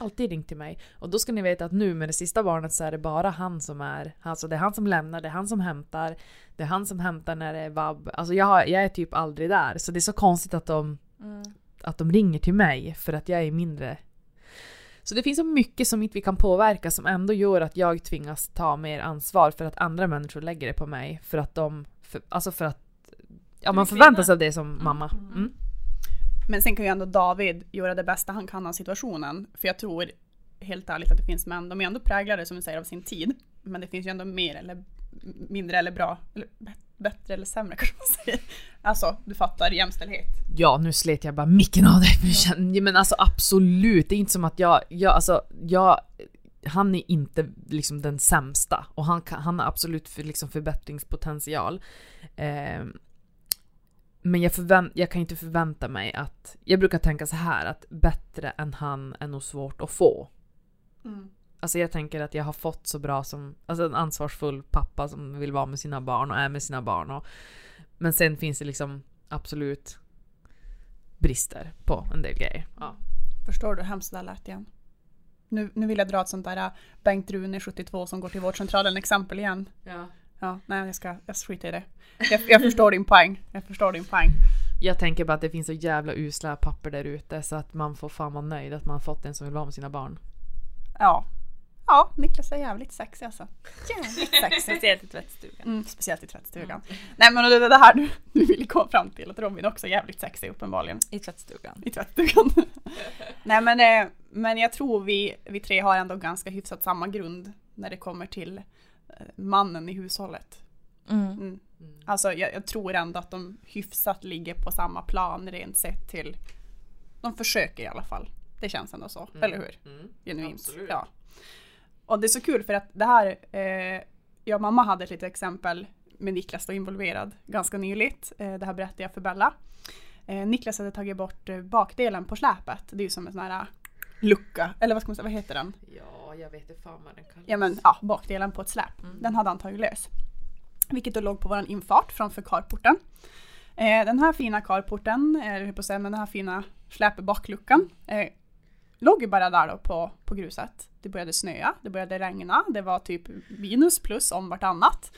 Alltid ringt till mig. Och då ska ni veta att nu med det sista barnet så är det bara han som är... Alltså det är han som lämnar, det är han som hämtar. Det är han som hämtar när det är vab. Alltså jag, jag är typ aldrig där. Så det är så konstigt att de Mm. Att de ringer till mig för att jag är mindre. Så det finns så mycket som inte vi kan påverka som ändå gör att jag tvingas ta mer ansvar för att andra människor lägger det på mig. För att de, för, alltså för att ja, man förväntar sig av det som mm. mamma. Mm. Men sen kan ju ändå David göra det bästa han kan av situationen. För jag tror helt ärligt att det finns män, de är ändå präglade som du säger av sin tid. Men det finns ju ändå mer eller mindre eller bra, eller bättre eller sämre kanske man säger. Alltså, du fattar jämställdhet. Ja, nu slet jag bara micken av dig. Ja. Men alltså absolut, det är inte som att jag, jag alltså, jag, han är inte liksom den sämsta och han, kan, han har absolut för, liksom förbättringspotential. Eh, men jag, förvänt, jag kan inte förvänta mig att, jag brukar tänka så här att bättre än han är nog svårt att få. Mm. Alltså jag tänker att jag har fått så bra som, alltså en ansvarsfull pappa som vill vara med sina barn och är med sina barn. Och, men sen finns det liksom absolut brister på en del grejer. Ja. Förstår du hur hemskt det lät igen? Nu, nu vill jag dra ett sånt där äh, Bengt Rune 72 som går till vårdcentralen exempel igen. Ja. Ja, nej jag ska, jag skiter i det. Jag, jag förstår din poäng. Jag förstår din poäng. Jag tänker bara att det finns så jävla usla papper där ute så att man får fan vara nöjd att man fått en som vill vara med sina barn. Ja, Ja, Niklas är jävligt sexig alltså. Jävligt sexig. speciellt i tvättstugan. Mm, speciellt i tvättstugan. Mm. Nej men det, det här du, du vill komma fram till, att Robin också är jävligt sexig uppenbarligen. I tvättstugan. I tvättstugan. Nej men, eh, men jag tror vi, vi tre har ändå ganska hyfsat samma grund när det kommer till mannen i hushållet. Mm. Mm. Alltså jag, jag, tror ändå att de hyfsat ligger på samma plan rent sett till de försöker i alla fall. Det känns ändå så, mm. eller hur? Mm. Genuint. Absolut. Ja. Och det är så kul för att det här, eh, jag och mamma hade ett litet exempel med Niklas då involverad ganska nyligt. Eh, det här berättade jag för Bella. Eh, Niklas hade tagit bort eh, bakdelen på släpet. Det är ju som en sån här lucka, eller vad ska man säga, vad heter den? Ja, jag vet inte fan vad den kallas. Ja men ja, bakdelen på ett släp. Mm. Den hade han tagit lös. Vilket då låg på våran infart framför carporten. Eh, den här fina carporten, eller på säga, men den här fina släpbakluckan eh, låg ju bara där då på, på gruset. Det började snöa, det började regna, det var typ minus plus om vartannat.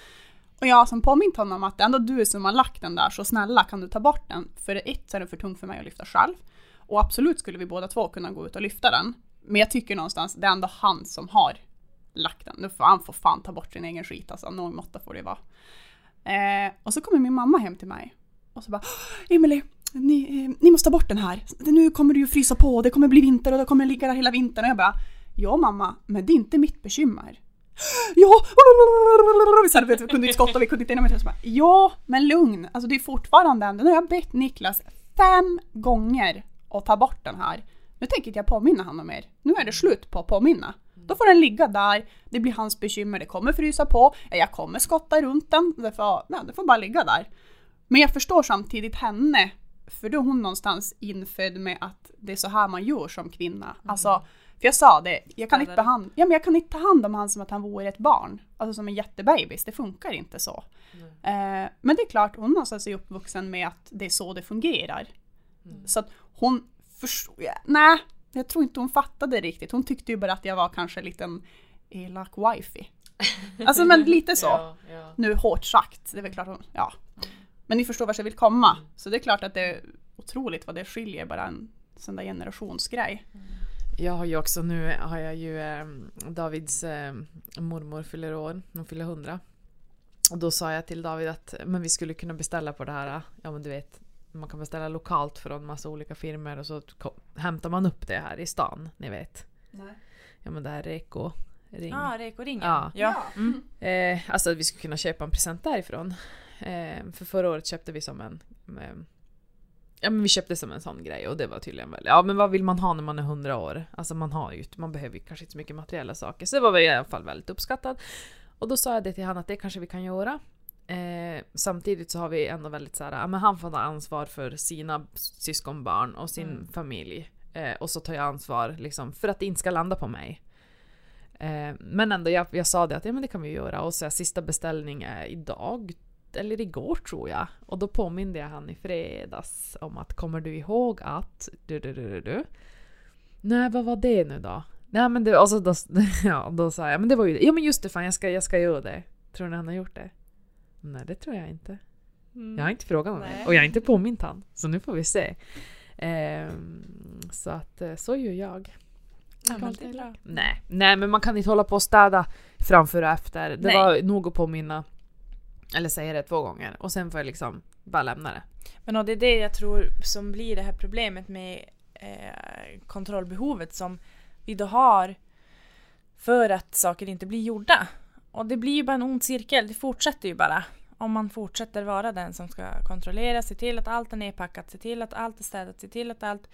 Och jag som påmint honom att det är ändå du som har lagt den där, så snälla kan du ta bort den? För ett så är den för tung för mig att lyfta själv. Och absolut skulle vi båda två kunna gå ut och lyfta den. Men jag tycker någonstans, det är ändå han som har lagt den. Nu får han får fan ta bort sin egen skit alltså, någon måtta får det vara. Eh, och så kommer min mamma hem till mig och så bara Emily, ni, eh, ni måste ta bort den här. Nu kommer det ju frysa på, det kommer bli vinter och det kommer ligga där hela vintern. Och jag bara, ja mamma, men det är inte mitt bekymmer. Ja, så vi kunde inte skotta, vi kunde inte inomhus. Ja, men lugn. Alltså det är fortfarande ändå, nu har jag bett Niklas fem gånger att ta bort den här. Nu tänker inte jag påminna honom mer. Nu är det slut på att påminna. Då får den ligga där, det blir hans bekymmer, det kommer frysa på, jag kommer skotta runt den, det får, ja, det får bara ligga där. Men jag förstår samtidigt henne för då är hon någonstans infödd med att det är så här man gör som kvinna. Mm. Alltså, för jag sa det, jag kan, inte behandla, ja, men jag kan inte ta hand om han som att han vore ett barn. Alltså som en jättebebis, det funkar inte så. Mm. Eh, men det är klart, hon någonstans är uppvuxen med att det är så det fungerar. Mm. Så att hon förstod, ja, nej, jag tror inte hon fattade riktigt. Hon tyckte ju bara att jag var kanske en liten elak wifey. Alltså men lite så. ja, ja. Nu hårt sagt, det är väl klart hon, ja. Men ni förstår vart jag vill komma. Mm. Så det är klart att det är otroligt vad det skiljer bara en sån där generationsgrej. Jag har ju också nu har jag ju eh, Davids eh, mormor fyller år, hon fyller 100. Och då sa jag till David att men vi skulle kunna beställa på det här, ja men du vet man kan beställa lokalt från massa olika firmor och så hämtar man upp det här i stan, ni vet. Ja men det här Reko ring. Ja, ah, Reko-ringen. Ja. ja. Mm. Eh, alltså att vi skulle kunna köpa en present därifrån. Eh, för förra året köpte vi som en... Eh, ja men vi köpte som en sån grej och det var tydligen väl... Ja men vad vill man ha när man är 100 år? Alltså man har ju man behöver ju kanske inte så mycket materiella saker. Så det var väl i alla fall väldigt uppskattat. Och då sa jag det till honom att det kanske vi kan göra. Eh, samtidigt så har vi ändå väldigt så här, men han får ta ansvar för sina syskonbarn och sin Mm. familj. Eh, och så tar jag ansvar liksom för att det inte ska landa på mig. Eh, men ändå, jag, jag sa det att ja, men det kan vi göra och så här, sista beställning är idag. Eller igår tror jag. Och då påminde jag han i fredags om att kommer du ihåg att... Du, du, du, du, du. Nej, vad var det nu då? Nej men det, och så då, ja, då sa jag men det var ju Ja men just det fan jag ska, jag ska göra det. Tror ni han har gjort det? Nej det tror jag inte. Jag har inte frågat honom Nej. och jag har inte påmint han. Så nu får vi se. Ehm, så att eh, så gör jag. Ja, det. Nej, nej men man kan inte hålla på och städa framför och efter. Det Nej. var nog att påminna. Eller säga det två gånger och sen får jag liksom bara lämna det. Men och det är det jag tror som blir det här problemet med eh, kontrollbehovet som vi då har för att saker inte blir gjorda. Och det blir ju bara en ond cirkel, det fortsätter ju bara. Om man fortsätter vara den som ska kontrollera, se till att allt är nedpackat, se till att allt är städat, se till att allt...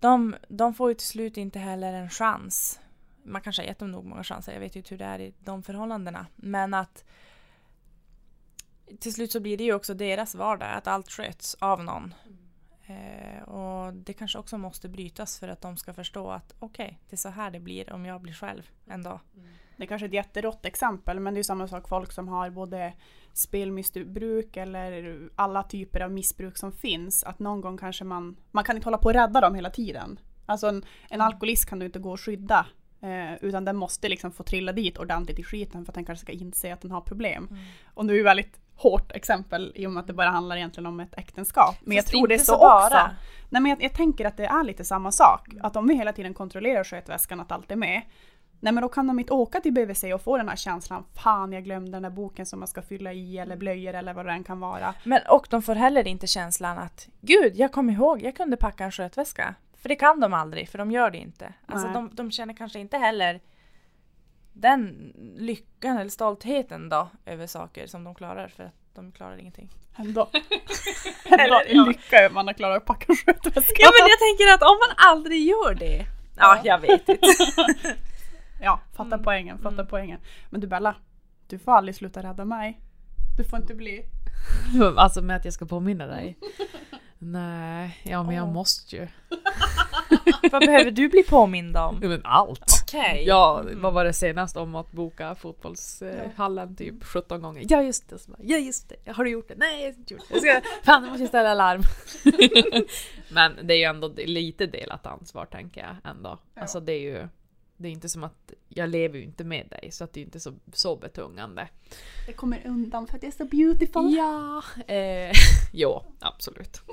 De, de får ju till slut inte heller en chans. Man kanske har gett dem nog många chanser, jag vet ju inte hur det är i de förhållandena. Men att till slut så blir det ju också deras vardag, att allt sköts av någon. Eh, och det kanske också måste brytas för att de ska förstå att okej, det är så här det blir om jag blir själv en dag. Mm. Det är kanske ett jätterått exempel men det är samma sak folk som har både spelmissbruk eller alla typer av missbruk som finns. Att någon gång kanske man, man kan inte hålla på och rädda dem hela tiden. Alltså en, en alkoholist kan du inte gå och skydda. Eh, utan den måste liksom få trilla dit ordentligt i skiten för att den kanske ska inse att den har problem. Mm. Och nu är det väldigt hårt exempel i och med att det bara handlar egentligen om ett äktenskap. Men jag Fast tror det är så, bara. också. Nej men jag, jag tänker att det är lite samma sak. Att om vi hela tiden kontrollerar skötväskan att allt är med. Nej men då kan de inte åka till BVC och få den här känslan. Fan jag glömde den där boken som man ska fylla i eller blöjor eller vad det än kan vara. Men och de får heller inte känslan att gud, jag kom ihåg, jag kunde packa en skötväska. För det kan de aldrig, för de gör det inte. Alltså de, de känner kanske inte heller den lyckan eller stoltheten då över saker som de klarar för att de klarar ingenting. Ändå. Ändå lycka över att man har klarat att packa en skötväska. Ja men jag tänker att om man aldrig gör det. Ja, jag vet inte. Ja, fatta Mm. poängen, fatta Mm. poängen. Men du Bella, du får aldrig sluta rädda mig. Du får inte bli... Alltså med att jag ska påminna dig. Nej, ja men jag Åh. måste ju. Vad behöver du bli påmind om? Ja, men allt. Okej. Ja, vad var det senast om att boka fotbollshallen typ 17 gånger? Ja just det, ja just det, har du gjort det? Nej jag har inte gjort det. Jag ska, fan jag måste ställa larm. Men det är ju ändå lite delat ansvar tänker jag ändå. Alltså det är ju det är inte som att jag lever ju inte med dig så att det är inte så, så betungande. Det kommer undan för att jag är så beautiful. Ja, eh, jo absolut.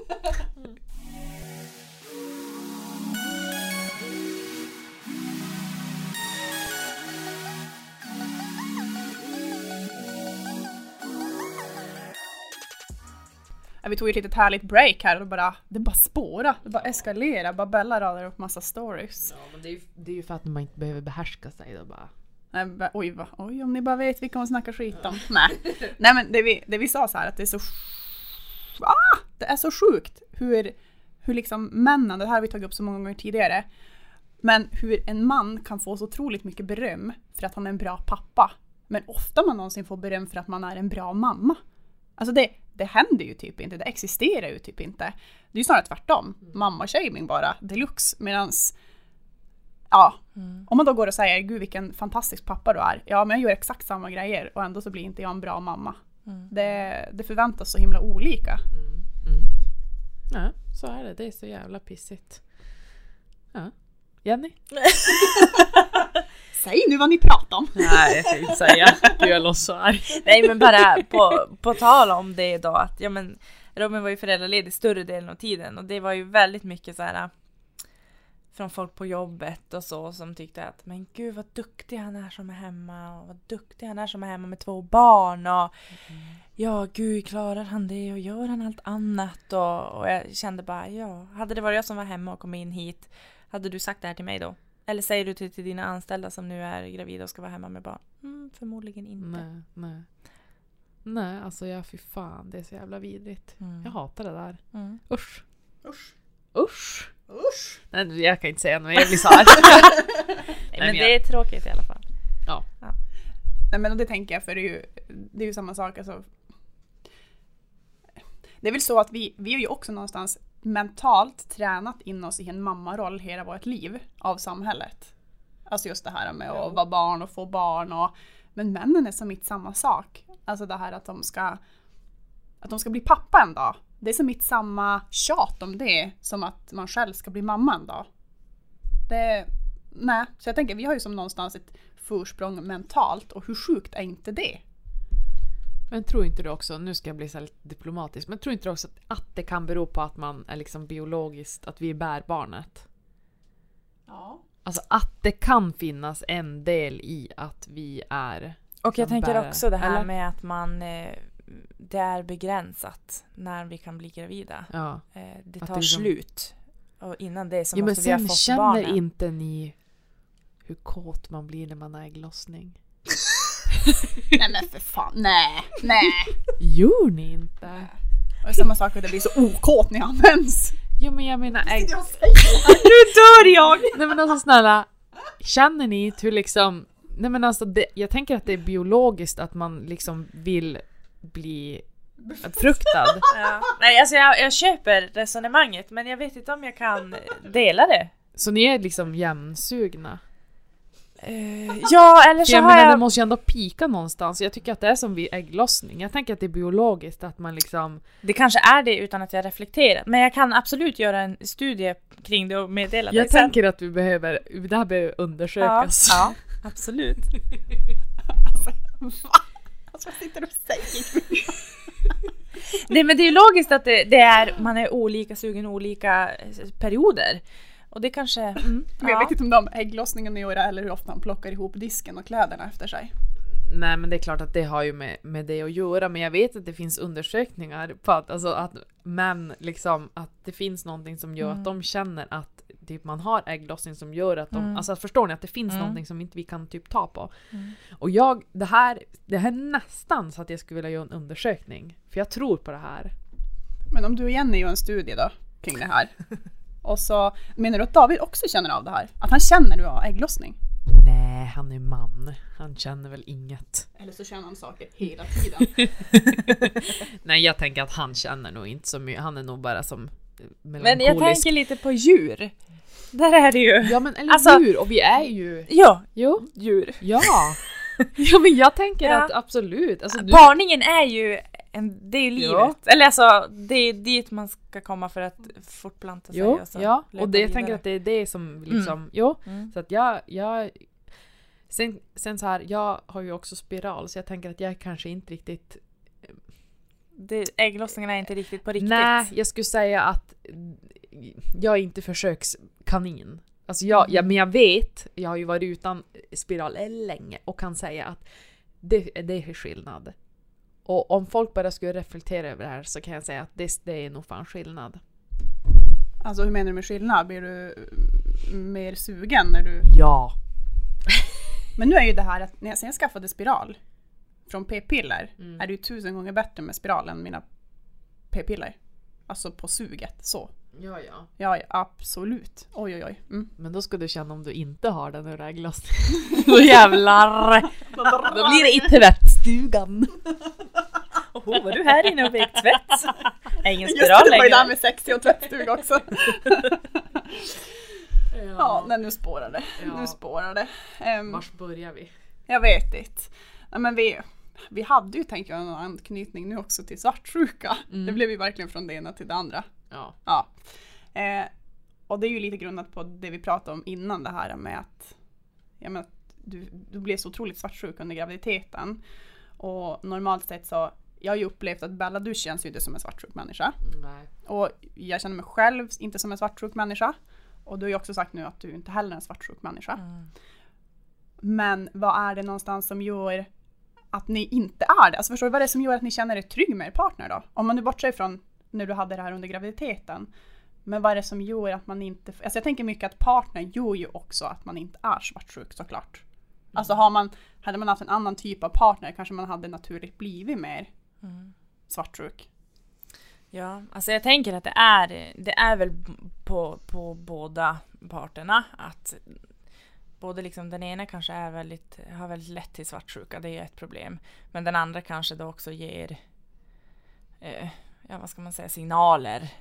vi tog ett litet härligt break här och bara, det bara spåra, det bara eskalera, bara Bella radar upp massa stories. Ja, men det, är ju, det är ju för att man inte behöver behärska sig då bara. Nej, ba- oj, va, oj, om ni bara vet vilka hon snackar skit om. Nej. Nej men det vi, det vi sa så här att det är så ah, Det är så sjukt hur, hur liksom männen, det här har vi tagit upp så många gånger tidigare. Men hur en man kan få så otroligt mycket beröm för att han är en bra pappa. Men ofta man någonsin får beröm för att man är en bra mamma. Alltså det, det händer ju typ inte, det existerar ju typ inte. Det är ju snarare tvärtom. Mamma-shaming bara, deluxe. Medans, ja, Mm. om man då går och säger gud vilken fantastisk pappa du är. Ja men jag gör exakt samma grejer och ändå så blir inte jag en bra mamma. Mm. Det, det förväntas så himla olika. Mm. Mm. Ja, så är det. Det är så jävla pissigt. Ja. Jenny? Säg nu vad ni pratar om! Nej, jag kan inte säga. Gud, jag låter så arg. Nej men bara på, på tal om det då att ja men Robin var ju föräldraledig större delen av tiden och det var ju väldigt mycket så här från folk på jobbet och så som tyckte att men gud vad duktig han är som är hemma och vad duktig han är som är hemma med två barn och ja gud klarar han det och gör han allt annat och, och jag kände bara ja hade det varit jag som var hemma och kom in hit hade du sagt det här till mig då? Eller säger du till, till dina anställda som nu är gravida och ska vara hemma med barn? Mm, förmodligen inte. Nej, nej. Nej, alltså ja fy fan det är så jävla vidrigt. Mm. Jag hatar det där. Mm. Usch. Usch. Usch. Usch. Nej jag kan inte säga något, jag blir så här. Nej, men men jag- det är tråkigt i alla fall. Nej men det tänker jag för det är ju, det är ju samma sak alltså. Det är väl så att vi, vi har ju också någonstans mentalt tränat in oss i en mammaroll hela vårt liv av samhället. Alltså just det här med att vara barn och få barn och men männen är som mitt samma sak. Alltså det här att de ska att de ska bli pappa en dag. Det är som mitt samma tjat om det som att man själv ska bli mamma en dag. Det, nej, så jag tänker vi har ju som någonstans ett försprång mentalt och hur sjukt är inte det? Men tror inte du också, nu ska jag bli så här lite diplomatisk, men tror inte du också att, att det kan bero på att man är liksom biologiskt, att vi bär barnet? Ja. Alltså att det kan finnas en del i att vi är... Och jag Som tänker bär- också det här eller? med att man eh, det är begränsat när vi kan bli gravida. Ja. Eh, det tar det som- slut. Och innan det så ja men måste vi ha sen fått känner barnen. inte ni hur kåt man blir när man har ägglossning? Nej men för fan, nej, nej. Gör ni inte? Och det är samma sak att det blir så okåt när jag används. Jo men jag menar ägg... Nu dör jag! Nej men alltså snälla, känner ni hur liksom... Nej men alltså det, jag tänker att det är biologiskt att man liksom vill bli fruktad. Ja. Nej alltså jag, jag köper resonemanget men jag vet inte om jag kan dela det. Så ni är liksom jämnsugna? Eh, ja eller så jag har menar det jag... måste ju ändå pika någonstans. Jag tycker att det är som vid ägglossning. Jag tänker att det är biologiskt att man liksom... Det kanske är det utan att jag reflekterat. Men jag kan absolut göra en studie kring det och meddela Jag dig sen. tänker att vi behöver, det här behöver Ja, undersökas. ja, absolut. Alltså, va? Alltså vad sitter du och säger? Nej men det är ju logiskt att det, det är, man är olika sugen olika eh, perioder. Och det kanske... Mm, Men jag ja. vet inte om de ägglossningen att göra eller hur ofta man plockar ihop disken och kläderna efter sig. Nej men det är klart att det har ju med, med det att göra men jag vet att det finns undersökningar på att, alltså, att män liksom att det finns någonting som gör att de känner att typ, man har ägglossning som gör att de, Mm. alltså att förstår ni att det finns Mm. någonting som inte vi kan typ ta på. Mm. Och jag, det här, det här är nästan så att jag skulle vilja göra en undersökning. För jag tror på det här. Men om du och Jenny gör en studie då kring det här. Och så menar du att David också känner av det här? Att han känner du har ägglossning? Nej, han är man. Han känner väl inget. Eller så känner han saker hela tiden. Nej, jag tänker att han känner nog inte så mycket. Han är nog bara som eh, Men jag melankolisk. tänker lite på djur. Där är det ju. Ja men eller Alltså- hur? Och vi är ju... Ja, Jo, djur. ja. ja men jag tänker Ja. att absolut. Alltså, du, Parningen är ju en, det är ju livet. Ja. Eller alltså, det är dit man ska komma för att fortplanta sig. jo, och så ja. Och det, jag tänker att det är det som liksom... Jo. Mm. Så att jag... jag sen, sen så här, jag har ju också spiral så jag tänker att jag kanske inte riktigt... Det, ägglossningarna är inte riktigt på riktigt. Nej, jag skulle säga att jag är inte försökskanin. Alltså jag, Mm. ja, men jag vet, jag har ju varit utan spiral länge och kan säga att det, det är skillnad. Och om folk bara skulle reflektera över det här så kan jag säga att det, det är nog fan skillnad. Alltså hur menar du med skillnad? Blir du mer sugen när du... Ja. Men nu är ju det här att när jag, sen jag skaffade spiral från p-piller Mm. är det ju tusen gånger bättre med spiral än mina p-piller. Alltså på suget så. Ja, ja. Ja, ja, absolut. Oj, oj, oj. Mm. Men då ska du känna om du inte har den ur ägglossning. Då jävlar! Då blir det i tvättstugan. Åh, var du här inne och vek tvätt? Ingen Just det, spiral det var ju längre. med sexig och tvättstuga också. Ja, nej, nu spårar det. Ja. Nu spårar det. Ehm, Vars börjar vi? jag vet inte. Nej, men vi, vi hade ju tänkt göra en anknytning nu också till svartsjuka. Mm. Det blev ju verkligen från det ena till det andra. Ja. Ja. Eh, och det är ju lite grundat på det vi pratade om innan det här med att, ja, men att du, du blev så otroligt svartsjuk under graviditeten. Och normalt sett så, jag har ju upplevt att Bella du känns ju inte som en svartsjuk människa. Nej. Och jag känner mig själv inte som en svartsjuk människa. Och du har ju också sagt nu att du inte heller är en svartsjuk människa. Mm. Men vad är det någonstans som gör att ni inte är det? Alltså förstår du vad är det som gör att ni känner er trygg med er partner då? Om man nu bortser från när du hade det här under graviditeten. Men vad är det som gör att man inte... Alltså jag tänker mycket att partnern gör ju också att man inte är svartsjuk såklart. Alltså har man, hade man haft en annan typ av partner kanske man hade naturligt blivit mer Mm. svartsjuk. Ja, alltså jag tänker att det är, det är väl på, på båda parterna att både liksom den ena kanske är väldigt, har väldigt lätt till svartsjuka, det är ett problem. Men den andra kanske då också ger, eh, ja vad ska man säga, signaler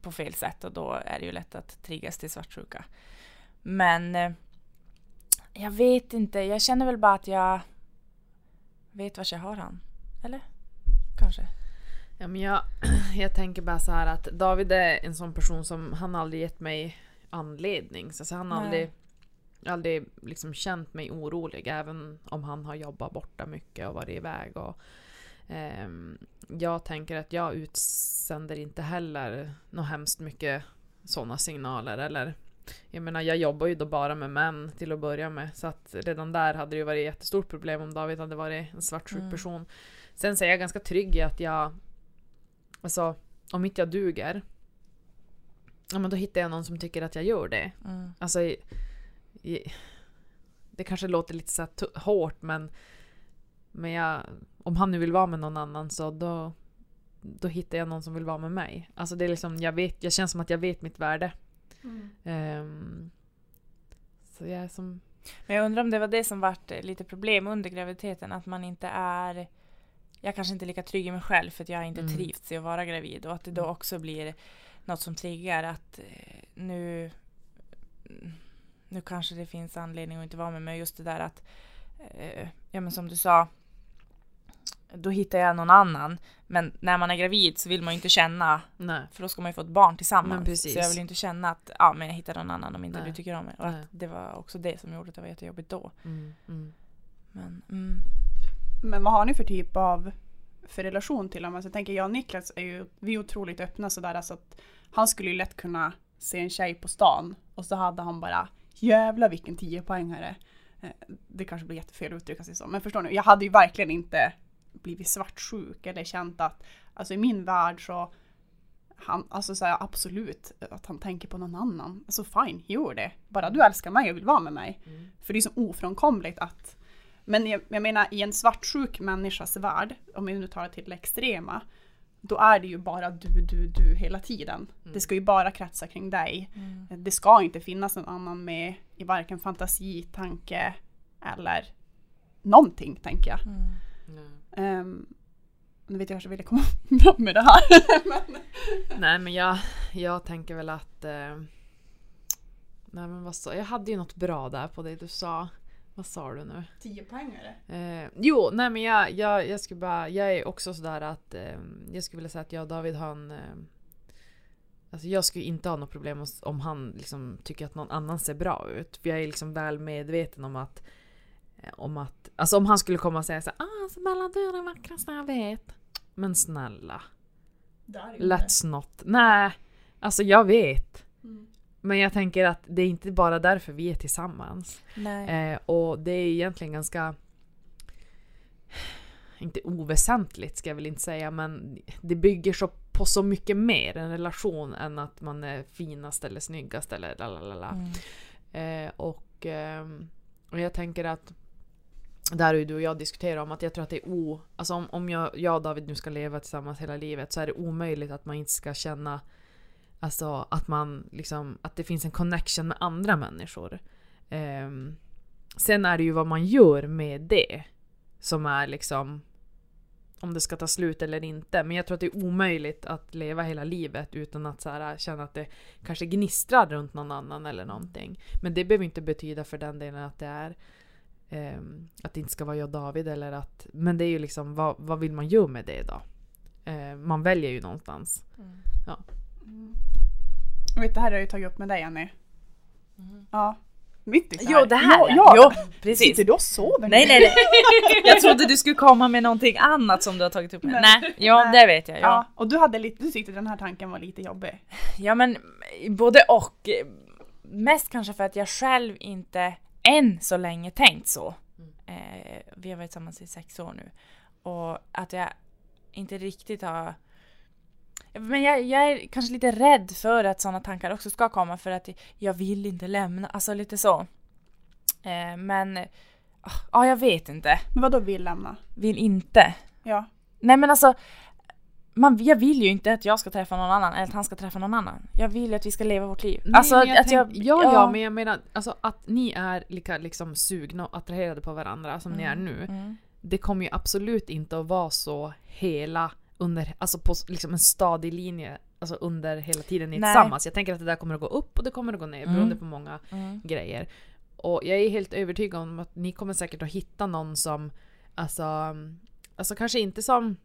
på fel sätt och då är det ju lätt att triggas till svartsjuka. Men eh, jag vet inte, jag känner väl bara att jag vet vart jag har han. Eller? Kanske. Ja, men jag, jag tänker bara så här att David är en sån person som han aldrig gett mig anledning. Så alltså han har aldrig, aldrig liksom känt mig orolig även om han har jobbat borta mycket och varit iväg. Och, ehm, jag tänker att jag utsänder inte heller något hemskt mycket sådana signaler. Eller, jag menar jag jobbar ju då bara med män till att börja med. Så att redan där hade det ju varit ett jättestort problem om David hade varit en svartsjuk Mm. person. Sen så är jag ganska trygg i att jag Alltså, om inte jag duger Ja men då hittar jag någon som tycker att jag gör det. Mm. Alltså Det kanske låter lite så hårt men Men jag Om han nu vill vara med någon annan så då Då hittar jag någon som vill vara med mig. Alltså det är liksom, jag vet, jag känns som att jag vet mitt värde. Ehm, så jag som Men jag undrar om det var det som vart lite problem under graviditeten, att man inte är jag kanske inte är lika trygg i mig själv för att jag inte Mm. trivts i att vara gravid och att det då Mm. också blir något som triggar att eh, nu nu kanske det finns anledning att inte vara med mig just det där att eh, ja men som du sa då hittar jag någon annan men när man är gravid så vill man ju inte känna Nej. för då ska man ju få ett barn tillsammans. Så jag vill ju inte känna att ja, men jag hittar någon annan om inte Nej. du tycker om mig. Och Nej. att det var också det som gjorde att det var jättejobbigt då. Mm, mm. Men, mm. Men vad har ni för typ av för relation till honom? Alltså jag tänker jag och Niklas är ju, vi är otroligt öppna sådär alltså att han skulle ju lätt kunna se en tjej på stan och så hade han bara jävla vilken tiopoängare. Eh, Det kanske blir jättefel att uttrycka sig så, men förstår ni? Jag hade ju verkligen inte blivit svartsjuk eller känt att, alltså i min värld så han, alltså så här, absolut att han tänker på någon annan. Alltså fine, gör det. Bara du älskar mig och vill vara med mig. Mm. För det är så ofrånkomligt att men jag, jag menar i en svartsjuk människas värld, om vi nu tar det till det extrema, då är det ju bara du, du, du hela tiden. Mm. Det ska ju bara kretsa kring dig. Mm. Det ska inte finnas någon annan med i varken fantasi, tanke eller någonting, tänker jag. Mm. Um, nu vet jag kanske ville komma fram med det här. men, Nej men jag, jag tänker väl att... Eh, nej men vad sa jag? hade ju något bra där på det du sa. Vad sa du nu? Tio poängare. Eh, jo, nej men jag, jag, jag skulle bara... Jag är också sådär att... Eh, jag skulle vilja säga att jag och David har en... Eh, alltså jag skulle inte ha något problem om, han liksom tycker att någon annan ser bra ut. För jag är liksom väl medveten om att... eh, Om att... Alltså om han skulle komma och säga så här, ah, Isabella du är den vackraste jag vet. Men snälla. Let's not. Nej, alltså jag vet. Mm. Men jag tänker att det är inte bara därför vi är tillsammans. Eh, och det är egentligen ganska... Inte oväsentligt ska jag väl inte säga men det bygger så på så mycket mer en relation än att man är finast eller snyggast eller lalalala. Mm. Eh, och, ehm, och jag tänker att där har ju du och jag diskuterat om att jag tror att det är o... Alltså om, om jag, jag och David nu ska leva tillsammans hela livet så är det omöjligt att man inte ska känna Alltså att man liksom, att det finns en connection med andra människor. Ehm, sen är det ju vad man gör med det som är liksom om det ska ta slut eller inte. Men jag tror att det är omöjligt att leva hela livet utan att så här, känna att det kanske gnistrar runt någon annan eller någonting. Men det behöver inte betyda för den delen att det är ehm, att det inte ska vara jag och David eller att... Men det är ju liksom vad, vad vill man göra med det då? Eh, man väljer ju någonstans. Mm. Mm. Jag vet, det här har jag ju tagit upp med dig Jenny. Mhm. Ja. Mitt i så Jo, det här ja. ja. ja. Jo, precis. Sitter du och sover nu? Nej, nej, nej. Jag trodde du skulle komma med någonting annat som du har tagit upp. Med. Nej. Nej, ja Nej. det vet jag. Ja. Ja. och du, hade lite, du tyckte den här tanken var lite jobbig. ja, men både och. mest kanske för att jag själv inte än så länge tänkt så. Mm. Eh, vi har varit tillsammans i sex år nu. Och att jag inte riktigt har... Men jag, jag är kanske lite rädd för att sådana tankar också ska komma för att jag vill inte lämna, alltså lite så. Eh, men, ah, ja jag vet inte. Men vad då vill lämna? Vill inte. Ja. Nej men alltså, man, jag vill ju inte att jag ska träffa någon annan eller att han ska träffa någon annan. Jag vill ju att vi ska leva vårt liv. Nej, alltså men jag att tänk, jag... ja, ja, men jag menar alltså, att ni är lika liksom, sugna och attraherade på varandra som ni är nu. Mm. Det kommer ju absolut inte att vara så hela under, alltså på liksom en stadig linje alltså under hela tiden ni är Nej. tillsammans. Jag tänker att det där kommer att gå upp och det kommer att gå ner Mm. beroende på många Mm. grejer. Och jag är helt övertygad om att ni kommer säkert att hitta någon som, alltså, alltså kanske inte som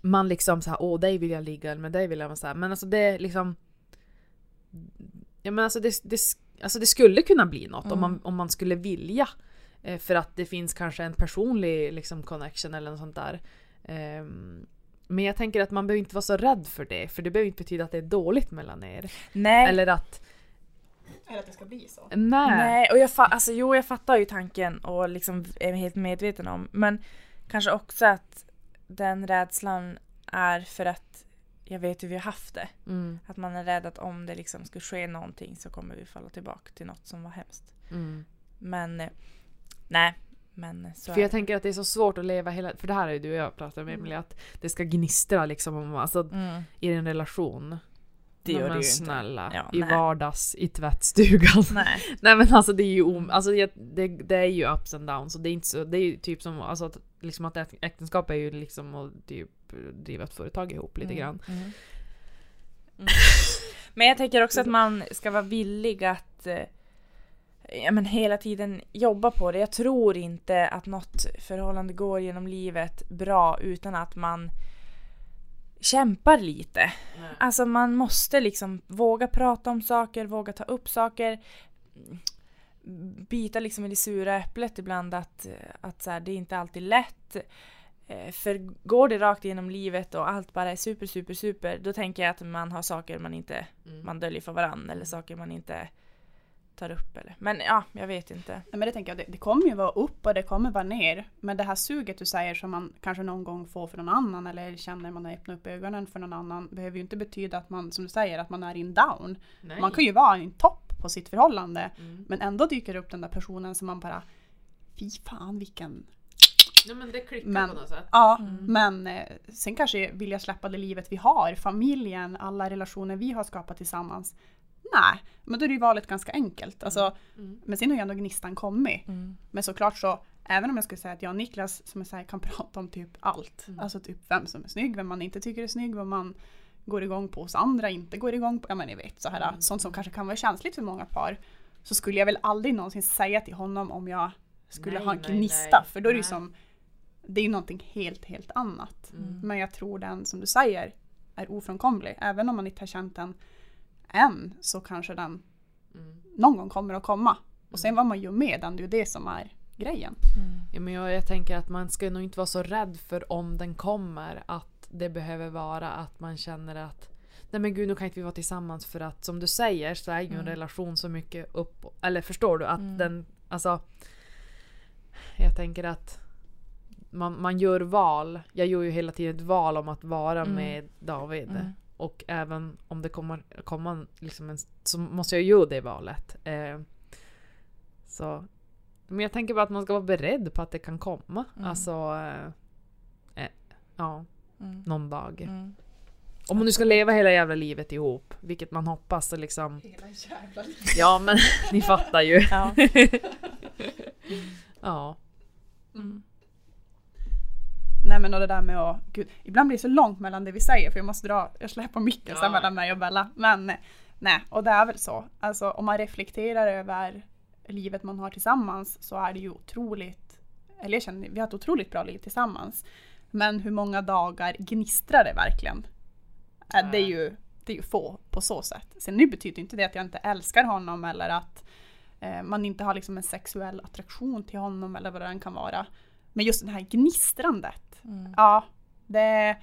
man liksom såhär, åh dig vill jag ligga med dig vill jag vara så här. Men alltså det liksom Ja men alltså det, det, alltså det skulle kunna bli något om, man, om man skulle vilja. Eh, för att det finns kanske en personlig liksom, connection eller något sånt där. Ehm, men jag tänker att man behöver inte vara så rädd för det. För det behöver inte betyda att det är dåligt mellan er. Nej. Eller att, Eller att det ska bli så. nej. Nej, och jag, fa- alltså, jo, jag fattar ju tanken och liksom är helt medveten om. Men kanske också att den rädslan är för att jag vet hur vi har haft det. Mm, Att man är rädd att om det liksom skulle ske någonting så kommer vi falla tillbaka till något som var hemskt. mm. Men eh, nej, men så För jag det. tänker att det är så svårt att leva hela... För det här är ju du och jag pratat om Emelie, att det ska gnistra liksom om, alltså, Mm. i en relation. Det gör det ju inte. snälla. Ja, I nej. vardags, i tvättstugan. Nej. Nej men alltså det är ju om, alltså det, det, det är ju ups and downs och det är inte så, det är ju typ som alltså att, liksom att äk- äktenskap är ju liksom att typ driva ett företag ihop lite Mm, grann. mm. Mm. Men jag tänker också att man ska vara villig att eh, ja, men hela tiden jobba på det. Jag tror inte att något förhållande går genom livet bra utan att man kämpar lite. Alltså man måste liksom våga prata om saker, våga ta upp saker. Bita liksom i det sura äpplet ibland att, att så här, det är inte alltid lätt. Eh, För går det rakt igenom livet och allt bara är super, super, super, då tänker jag att man har saker man inte Mm. man döljer för varandra eller saker man inte tar upp. Eller. Men ja, jag vet inte. Nej, men det tänker jag, det, det kommer ju vara upp och det kommer vara ner. Men det här suget du säger som man kanske någon gång får för någon annan eller känner man har öppnat upp ögonen för någon annan behöver ju inte betyda att man, som du säger, att man är in down. Nej. Man kan ju vara i en topp på sitt förhållande Mm. men ändå dyker upp den där personen som man bara Fy fan vilken... Ja men det klickar Men- på något sätt. Ja, Mm. men eh, sen kanske vill jag släppa det livet vi har, familjen, alla relationer vi har skapat tillsammans. Nej, men då är ju valet ganska enkelt. Alltså, Mm. Men sen har ju ändå gnistan kommit. Mm. Men såklart så, även om jag skulle säga att jag och Niklas som jag säger kan prata om typ allt. Mm. Alltså typ vem som är snygg, vem man inte tycker är snygg, vad man går igång på hos andra, inte går igång på. Ja men ni vet, så här, Mm. sånt som kanske kan vara känsligt för många par. Så skulle jag väl aldrig någonsin säga till honom om jag skulle Nej, ha en nej, gnista. nej, för då är det ju nej. som, det är ju någonting helt, helt annat. Mm. Men jag tror den som du säger är ofrånkomlig. Även om man inte har känt den än så kanske den Mm. någon gång kommer att komma. Och sen vad man gör med den, det är ju det som är grejen. Ja, men jag, jag tänker att man ska nog inte vara så rädd för om den kommer. Att det behöver vara att man känner att Nej men gud nu kan inte vi vara tillsammans för att som du säger så är ju en Mm. relation så mycket upp Eller förstår du att Mm. den Alltså Jag tänker att man, man gör val. Jag gör ju hela tiden ett val om att vara Mm. med David. Och även om det kommer komma liksom en, så måste jag göra det valet. Eh, så. Men jag tänker bara att man ska vara beredd på att det kan komma. Mm. Alltså. Eh, eh, ja, Mm. någon dag. Mm. Om man nu ska leva hela jävla livet ihop, vilket man hoppas så liksom. Hela jävla Ja men ni fattar ju. Ja. Ja. Mm. Nej men och det där med att, gud, ibland blir det så långt mellan det vi säger för jag måste dra, jag släpper micken Ja. mellan mig och Bella. Men nej, och det är väl så. Alltså om man reflekterar över livet man har tillsammans så är det ju otroligt, eller jag känner, vi har ett otroligt bra liv tillsammans. Men hur många dagar gnistrar det verkligen? Äh, Det är ju det är ju få på så sätt. Sen nu betyder inte det att jag inte älskar honom eller att eh, man inte har liksom en sexuell attraktion till honom eller vad det än kan vara. Men just det här gnistrandet. Mm. Ja, det,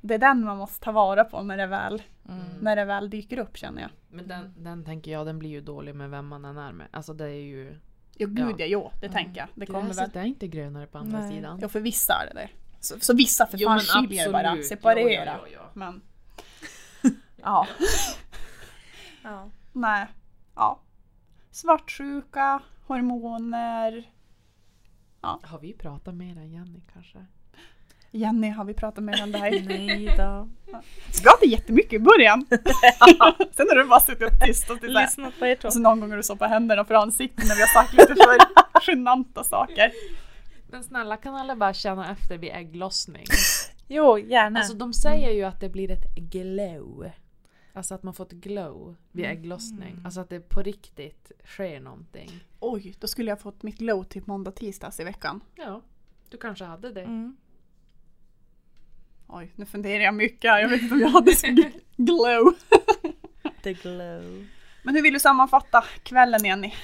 det är den man måste ta vara på när det väl, Mm. när det väl dyker upp känner jag. Men den, den tänker jag, den blir ju dålig med vem man än är med. Alltså det är ju... Ja gud ja, Ja. jo, det tänker jag. Det kommer väl. Gräset är inte grönare på andra Nej. sidan. Ja för vissa är det det. Så, så vissa för Jo, fan skiljer bara, separera. Ja, ja, ja, ja. Men ja, Ja. nej. Ja. Svartsjuka, hormoner. Har vi pratat mer än Jenny kanske? Jenny, har vi pratat mer om det här? Nej då. Vi pratade jättemycket i början. Sen har du bara suttit tyst och tittat. På er två. Och så någon gång har du stoppat händerna för ansiktet när vi har sagt lite för genanta saker. Men snälla kan alla bara känna efter vid ägglossning? Jo, gärna. Alltså de säger ju att det blir ett glow. Alltså att man får ett glow vid ägglossning. Alltså att det på riktigt sker någonting. Oj, då skulle jag fått mitt glow typ måndag, tisdags i veckan. Ja, du kanske hade det. mm. Oj, nu funderar jag mycket här. Jag vet inte om jag hade så gl- glow. The glow. Men hur vill du sammanfatta kvällen Jenny?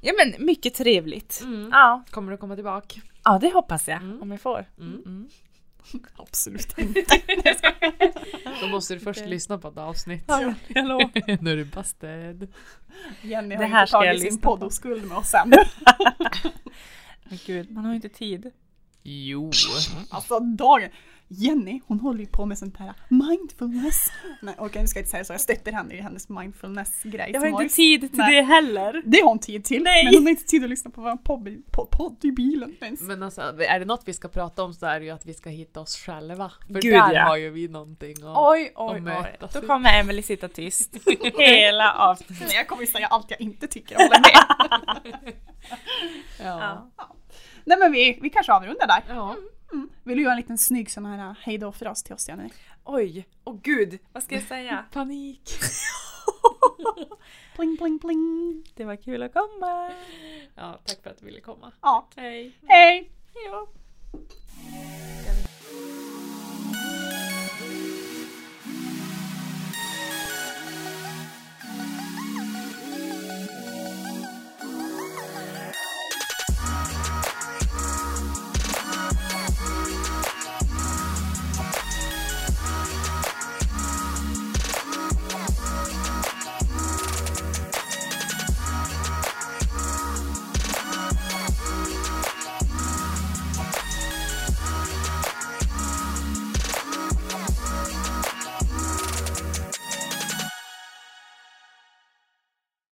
Ja men mycket trevligt. Mm. Ja. Kommer du komma tillbaka? ja, det hoppas jag. Mm. Om jag får. Mm. Mm. Absolut inte. Då måste du först Okej. lyssna på ett avsnitt. Ja, jag lovar. nu är du busted. Jenny Det har här inte tagit sin poddoskuld med oss än. Men gud, man har ju inte tid. Jo. Alltså dagen. Jenny hon håller ju på med sånt här mindfulness. Nej okej nu ska jag inte säga så, jag stöttar henne i hennes mindfulness-grej. Jag har inte tid till Nej. det heller. Det har hon tid till, Nej. men hon har inte tid att lyssna på vår podd, podd, podd i bilen ens. Men alltså, är det något vi ska prata om så är det ju att vi ska hitta oss själva. För Gud, där ja. har ju vi någonting om. Oj, Och oj, oj. mötas Då i. kommer Emily sitta tyst. Hela avsnittet. Jag kommer säga allt jag inte tycker håller med. Ja. Ja. Nej men vi, vi kanske avrundar där. ja. Mm. Vill du göra en liten snygg sån här hejdå för oss till oss Jenny? Oj, åh gud, vad ska jag säga? Panik. Pling pling pling. Det var kul att komma. Ja, tack för att du ville komma. Ja, Hej. hej! Hej.